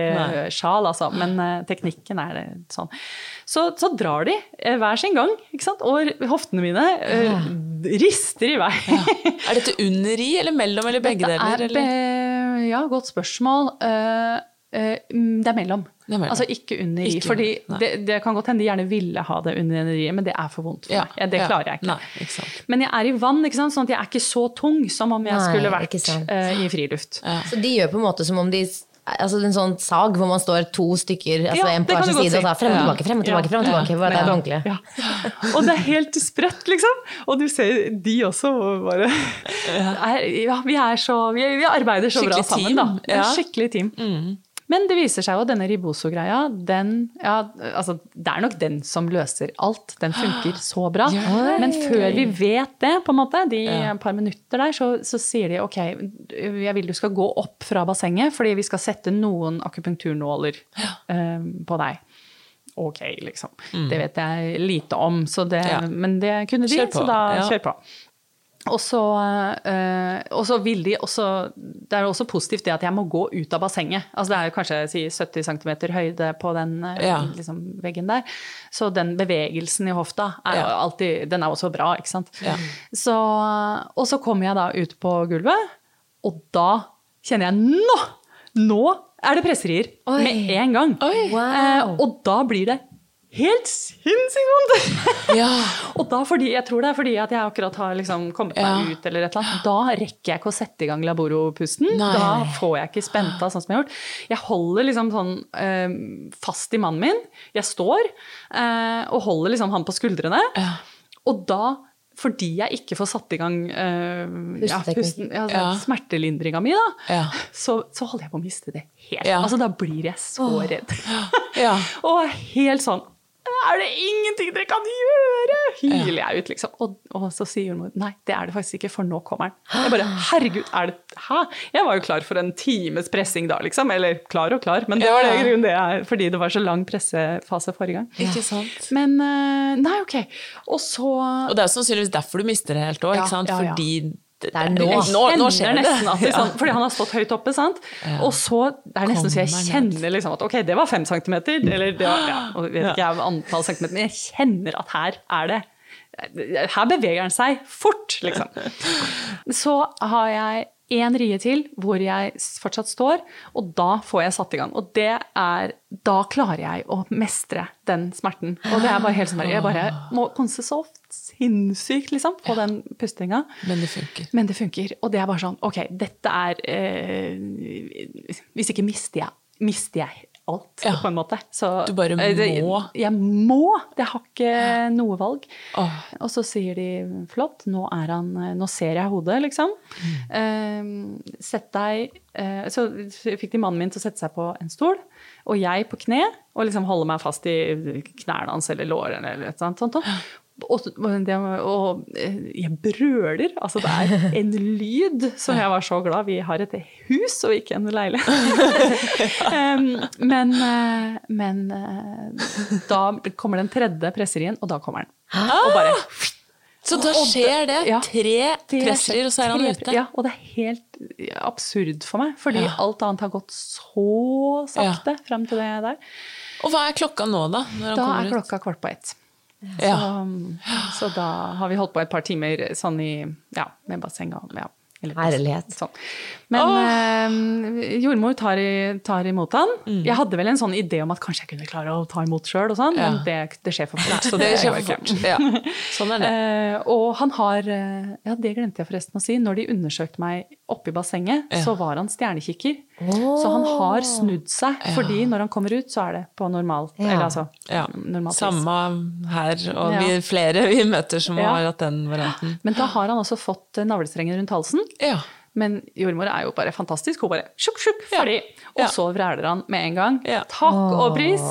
[SPEAKER 2] sjal, altså. Men uh, teknikken er det sånn. Så, så drar de uh, hver sin gang, ikke sant? og hoftene mine uh, rister i vei.
[SPEAKER 1] ja. Er dette under i, eller mellom, eller begge deler?
[SPEAKER 2] Eller? Ja, godt spørsmål. det er mellom. Det er mellom. Altså ikke under i. fordi det, det, kan godt hende de gjerne ville ha det under i, men det er for vondt for ja, meg. Det klarer jeg ikke. Nei, ikke men jeg er i vann, ikke sant? sånn at jeg er ikke så tung som om jeg Nei, skulle vært uh, i friluft.
[SPEAKER 3] Så de gjør på en måte som om de altså en sånn sag hvor man står to stykker, altså ja, en på hver sin side, og tar frem og tilbake, frem og tilbake. frem og tilbake, bare det er ordentlig.
[SPEAKER 2] Ja. Og det er helt sprøtt, liksom. Og du ser de også bare er, Ja, vi er så Vi, vi arbeider så Skikkelig bra sammen, da. Ja. Skikkelig team. Mm. Men det viser seg jo at denne riboso-greia, den ja, altså, Det er nok den som løser alt. Den funker så bra. Men før vi vet det, på en måte, de ja. par minutter der, så, så, sier de ok, jeg vil du skal gå opp fra bassenget, fordi vi skal sette noen akupunkturnåler um, på deg. Ok, liksom. Mm. Det vet jeg lite om, det, ja. men det kunne de, så da kjør på. Og så, øh, vil de også Det er også positivt det at jeg må gå ut av bassenget. Altså det er jo kanskje si, 70 cm høyde på den øh, ja. liksom, veggen der. Så den bevegelsen i hofta er ja. alltid Den er også bra, ikke sant. Ja. Så, og så kommer jeg da ut på gulvet, og da kjenner jeg Nå! Nå er det presserier! Med en gang. Wow. Eh, og da blir det helt sinnssykt vondt! Ja. og da fordi, jeg tror det er fordi at jeg akkurat har liksom kommet meg ja. ut, eller et eller annet. Da rekker jeg ikke å sette i gang laboropusten. Da får jeg ikke spent av sånn som jeg har gjort. Jeg holder liksom sånn øh, fast i mannen min. Jeg står øh, og holder liksom han på skuldrene. Ja. Og da fordi jeg ikke får satt i gang uh, ja, pusten, ja, ja. smertelindringa mi, da, så, så, holder jeg på å miste det helt. Altså, da blir jeg så redd. og helt sånn er det ingenting dere kan gjøre? Hyler jeg ut, liksom. Og, og så sier jordmor nei, det er det faktisk ikke, for nå kommer han. Jeg bare herregud, er det Hæ? Jeg var jo klar for en times pressing da, liksom. Eller klar og klar, men det var det grunnen det er, fordi det var så lang pressefase forrige gang.
[SPEAKER 1] Ikke sant.
[SPEAKER 2] Men eh, nei, ok. Og så
[SPEAKER 1] Og det er sannsynligvis derfor du mister det helt òg, ikke sant? Fordi
[SPEAKER 3] det er nå.
[SPEAKER 1] Nå, nå skjer det.
[SPEAKER 2] Nesten at, liksom, fordi han har stått høyt oppe. sant? Ja. Og så det er nesten så jeg kjenner liksom at ok, det var fem centimeter. Eller det var, ja, og vet ikke jeg antall centimeter, men jeg kjenner at her er det Her beveger han seg fort, liksom. Så har jeg én rie til hvor jeg fortsatt står, og da får jeg satt i gang. Og det er Da klarer jeg å mestre den smerten. Og det er bare helt sånn Jeg bare må konse så sinnssykt, liksom, på den pustinga.
[SPEAKER 1] Men det funker.
[SPEAKER 2] Men det funker. Og det er bare sånn Ok, dette er eh, Hvis ikke mister jeg, mister jeg alt, ja. på en måte. Så,
[SPEAKER 1] du bare må? må?
[SPEAKER 2] Jeg må! Jeg har ikke noe valg. Oh. Og så sier de flott, nå er han Nå ser jeg hodet, liksom. Mm. Uh, sett deg uh, Så fikk de mannen min til å sette seg på en stol, og jeg på kne, og liksom holde meg fast i knærne hans eller lårene eller et sånt. sånt. Og, og, eh, jeg brøler. Altså, det er en lyd som jeg var så glad Vi har et hus og ikke en leilighet. men, eh, men eh, da kommer den tredje presserien, og da kommer den. Og bare
[SPEAKER 1] så da skjer det? Ja, tre presserier, og så er han ute?
[SPEAKER 2] Ja, og det er helt absurd for meg. Fordi ja. alt annet har gått så sakte ja. frem til det der.
[SPEAKER 1] Og hva er klokka nå, da?
[SPEAKER 2] da er klokka kvart på ett. Så, ja. så, da har vi holdt på et par timer sånn i, ja, med basseng og ja.
[SPEAKER 3] Herlighet. Sånn.
[SPEAKER 2] Men eh, jordmor tar, i, tar imot han. Mm. Jeg hadde vel en sånn idé om at kanskje jeg kunne klare å ta imot sjøl, sånn, ja. men det, det, skjer for fort. Så det, det skjer for fort. Ja. Sånn er det. Eh, og han har eh, Ja, det glemte jeg forresten å si. Når de undersøkte meg oppi bassenget, ja. så var han stjernekikker. Oh. Så han har snudd seg, ja. fordi når han kommer ut, så er det på normal ja. Eller altså
[SPEAKER 1] ja. normalt Samme her, og vi flere vi møter som har hatt den varianten.
[SPEAKER 2] Men da har han også fått navlestrengen rundt halsen. Men jordmor er jo bare fantastisk. Hun bare sjuk, sjuk, ferdig. Og så vræler han med en gang. Takk og pris.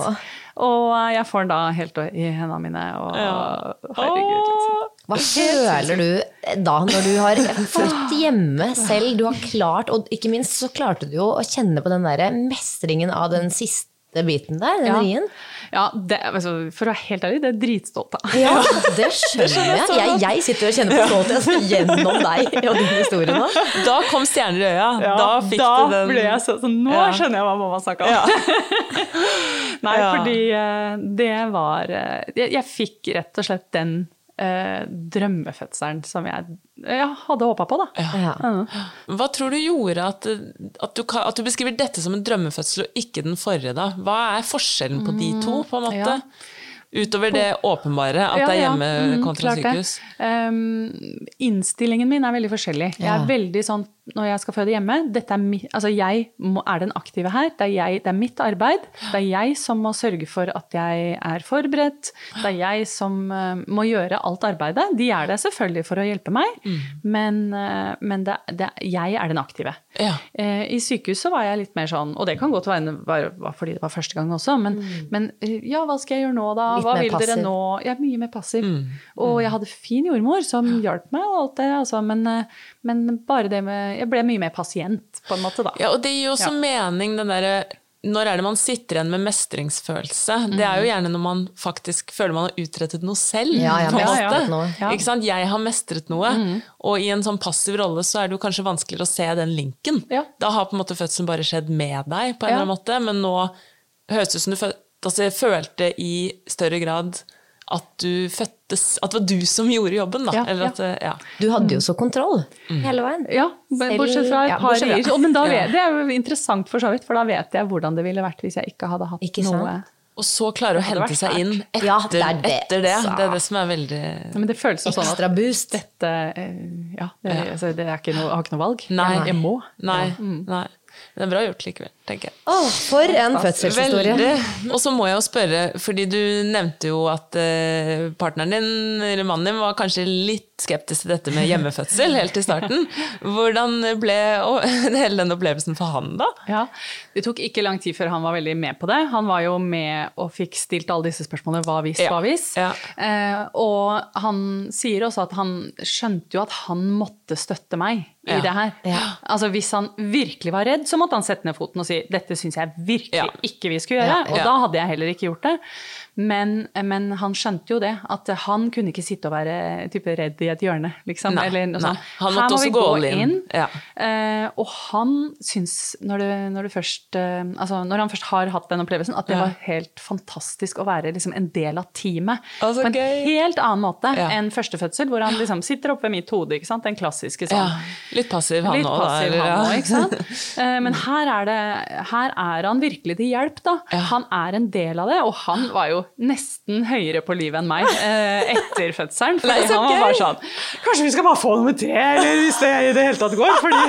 [SPEAKER 2] Og jeg får den da helt i hendene mine. Og herregud, liksom.
[SPEAKER 3] Hva føler du da, når du har født hjemme selv? Du har klart, og ikke minst så klarte du jo å kjenne på den der mestringen av den siste biten der, den
[SPEAKER 2] ja.
[SPEAKER 3] rien.
[SPEAKER 2] Ja, det, altså, for å være helt ærlig, det er dritstolt av.
[SPEAKER 3] Ja, det skjønner jeg. jeg. Jeg sitter og kjenner på stolthet gjennom deg og din historie nå.
[SPEAKER 1] Da kom stjerner i øya. Ja, da fikk
[SPEAKER 2] da
[SPEAKER 1] du den
[SPEAKER 2] ble jeg så, så Nå ja. skjønner jeg hva mamma snakka om. Ja. Nei, fordi uh, det var uh, jeg, jeg fikk rett og slett den uh, drømmefødselen som jeg jeg hadde håpa på, da. Ja.
[SPEAKER 1] Ja. Hva tror du gjorde at, at, du, at, du, beskriver dette som en drømmefødsel og ikke den forrige, da? Hva er forskjellen på de to, på en måte? Ja. Utover det åpenbare, at det er hjemme mm, kontra sykehus? Um,
[SPEAKER 2] innstillingen min er veldig forskjellig. Jeg er veldig sånn når jeg skal føde hjemme dette er, mi, altså Jeg må, er den aktive her. Det er, jeg, det er, mitt arbeid. Det er jeg som må sørge for at jeg er forberedt. Det er jeg som uh, må gjøre alt arbeidet. De er der selvfølgelig for å hjelpe meg, mm. men, uh, men det, det, jeg er den aktive. Ja. Uh, I sykehuset var jeg litt mer sånn, og det kan godt være var, var fordi det var første gang også, men, mm. men, ja, hva skal jeg gjøre nå, da? Litt hva vil passiv. dere nå? Jeg er mye mer passiv. Mm. Og jeg hadde fin jordmor som hjalp meg og alt det, altså, men, men bare det med jeg ble mye mer pasient, på en måte, da.
[SPEAKER 1] Ja, og det gir jo også ja. mening, den derre når er det man sitter igjen med mestringsfølelse? Mm. Det er jo gjerne når man faktisk føler man har utrettet noe selv. Ja, jeg, ja, ja. Ikke sant? jeg har mestret noe, mm. og i en sånn passiv rolle så er det jo kanskje vanskeligere å se den linken. Da har på en måte fødselen bare skjedd med deg, på en eller annen måte, men nå høres det ut som du altså, følte i større grad at du fødtes At det var du som gjorde jobben, da. Ja, at, ja.
[SPEAKER 3] Du hadde jo så kontroll mm. hele veien.
[SPEAKER 2] Ja, bortsett fra et par rier. Men da vet, det er jo interessant for så vidt, for da vet jeg hvordan det ville vært hvis jeg ikke hadde hatt ikke noe
[SPEAKER 1] og så klare å hente seg inn etter, ja, det, det, etter det. Det er det som er veldig
[SPEAKER 2] ja, Men det føles som sånn at boost. dette eh, Ja, det, altså, det er ikke noe, jeg har ikke noe valg.
[SPEAKER 1] Nei.
[SPEAKER 2] Jeg må.
[SPEAKER 1] Nei. Mm. Nei. Det er bra gjort likevel, tenker jeg.
[SPEAKER 3] Åh, for en fødselshistorie.
[SPEAKER 1] Og så må jeg jo spørre, fordi du nevnte jo at uh, partneren din, eller mannen din, var kanskje litt skeptisk til dette med hjemmefødsel helt i starten. Hvordan ble hele den opplevelsen for han, da?
[SPEAKER 2] Ja, Det tok ikke lang tid før han var veldig med på det. Han var jo med og fikk stilt alle disse spørsmålene hva hvis, hva hvis. Ja. Ja. og han sier også at han skjønte jo at han måtte støtte meg i ja. det her. Ja. Altså Hvis han virkelig var redd, så måtte han sette ned foten og si dette syns jeg virkelig ja. ikke vi skulle gjøre. Og da hadde jeg heller ikke gjort det. Men, men, han skjønte jo det, at han kunne ikke sitte og være type redd i et hjørne. Liksom. Nei, Eller, sånn.
[SPEAKER 1] Han måtte også gå, gå inn.
[SPEAKER 2] Ja. Uh, og han syns, når, du, når, du først, uh, altså, når, han først har hatt den opplevelsen, at det ja. var helt fantastisk å være liksom, en del av teamet. Altså, på en gøy. helt annen måte ja. enn førstefødsel, hvor han liksom, sitter oppe ved mitt hode. Den klassiske sånn.
[SPEAKER 1] Litt passiv han
[SPEAKER 2] òg, uh, men her er, det, her er han virkelig til hjelp, da. Han er en del av det, og han var jo nesten høyere på livet enn meg eh, etter fødselen. For han var bare sånn Kanskje vi skal bare få noe te, eller hvis det i det hele tatt går? Fordi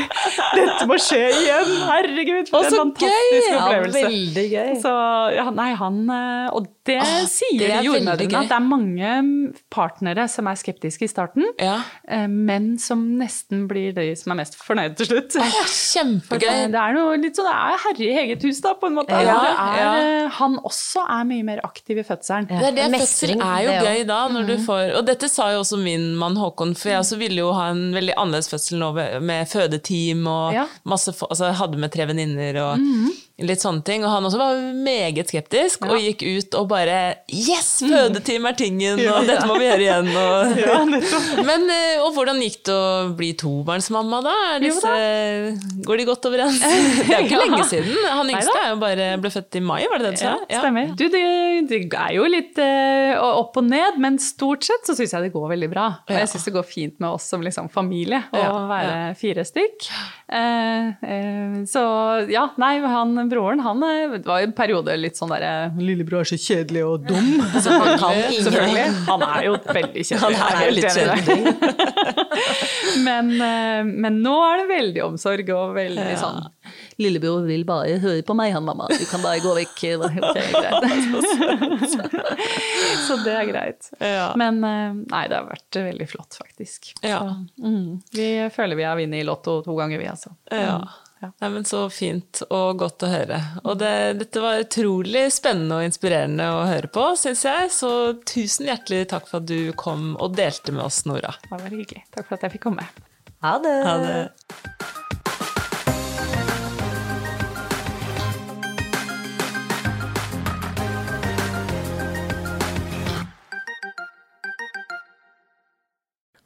[SPEAKER 2] dette må skje igjen! Herregud, for en fantastisk gøy. opplevelse.
[SPEAKER 3] Ja, veldig gøy.
[SPEAKER 2] Så, ja, nei, han, eh, og det ah, sier jordmødrene, at det er mange partnere som er skeptiske i starten, ja. Eh, men som nesten blir de som er mest fornøyde til slutt.
[SPEAKER 1] Ah, kjempegøy.
[SPEAKER 2] Det, er noe litt sånn, det er herre i eget hus, da, på en måte.
[SPEAKER 1] Ja,
[SPEAKER 2] Det er,
[SPEAKER 1] ja.
[SPEAKER 2] eh, Han også er mye mer aktiv i fødselen.
[SPEAKER 1] Det er det,
[SPEAKER 3] Mestring,
[SPEAKER 1] fødsel er jo
[SPEAKER 3] det
[SPEAKER 1] gøy da, når du får Og dette sa jo også min mann Håkon, for jeg også ville jo ha en veldig annerledes fødsel nå med fødeteam og
[SPEAKER 2] Ja.
[SPEAKER 1] masse Altså jeg hadde med tre venninner og litt sånne ting. Og han også var meget skeptisk og gikk ut og bare Yes, fødeteam er tingen, og dette må vi gjøre igjen. Og, Men eh, og hvordan gikk det å bli tobarnsmamma, da? Disse, går de godt overens? Det er ikke lenge siden. Han yngste er jo bare ble født i mai, var det det du sa?
[SPEAKER 2] Ja, stemmer. Du, det, det er jo litt eh, opp og ned, men stort sett så syns jeg det går veldig bra. Og jeg syns det går fint med oss som liksom familie å
[SPEAKER 1] Ja,
[SPEAKER 2] være fire stykk. Eh, så ja, nei, han broren, han eh, var i en periode litt sånn derre Lillebror er så kjedelig og dum.
[SPEAKER 3] Så han kan ingen-
[SPEAKER 2] Selvfølgelig. Han er jo veldig kjedelig.
[SPEAKER 1] Han er jo litt kjedelig.
[SPEAKER 2] men, eh, men nå er det veldig omsorg og veldig sånn Lillebror vil bare høre på meg, han mamma. Du kan bare gå vekk. Ok, greit. Så det er greit.
[SPEAKER 1] Ja.
[SPEAKER 2] Men eh, nei, det har vært veldig flott, faktisk.
[SPEAKER 1] Ja.
[SPEAKER 2] Så, mm, vi føler vi har vunnet i Lotto to ganger, vi, altså.
[SPEAKER 1] Ja. Nei, men Så fint og godt å høre. Og det, dette var utrolig spennende og inspirerende å høre på, syns jeg. Så tusen hjertelig takk for at du kom og delte med oss, Nora.
[SPEAKER 2] Det var hyggelig. Takk for at jeg fikk komme.
[SPEAKER 3] Ha det.
[SPEAKER 1] Ha det.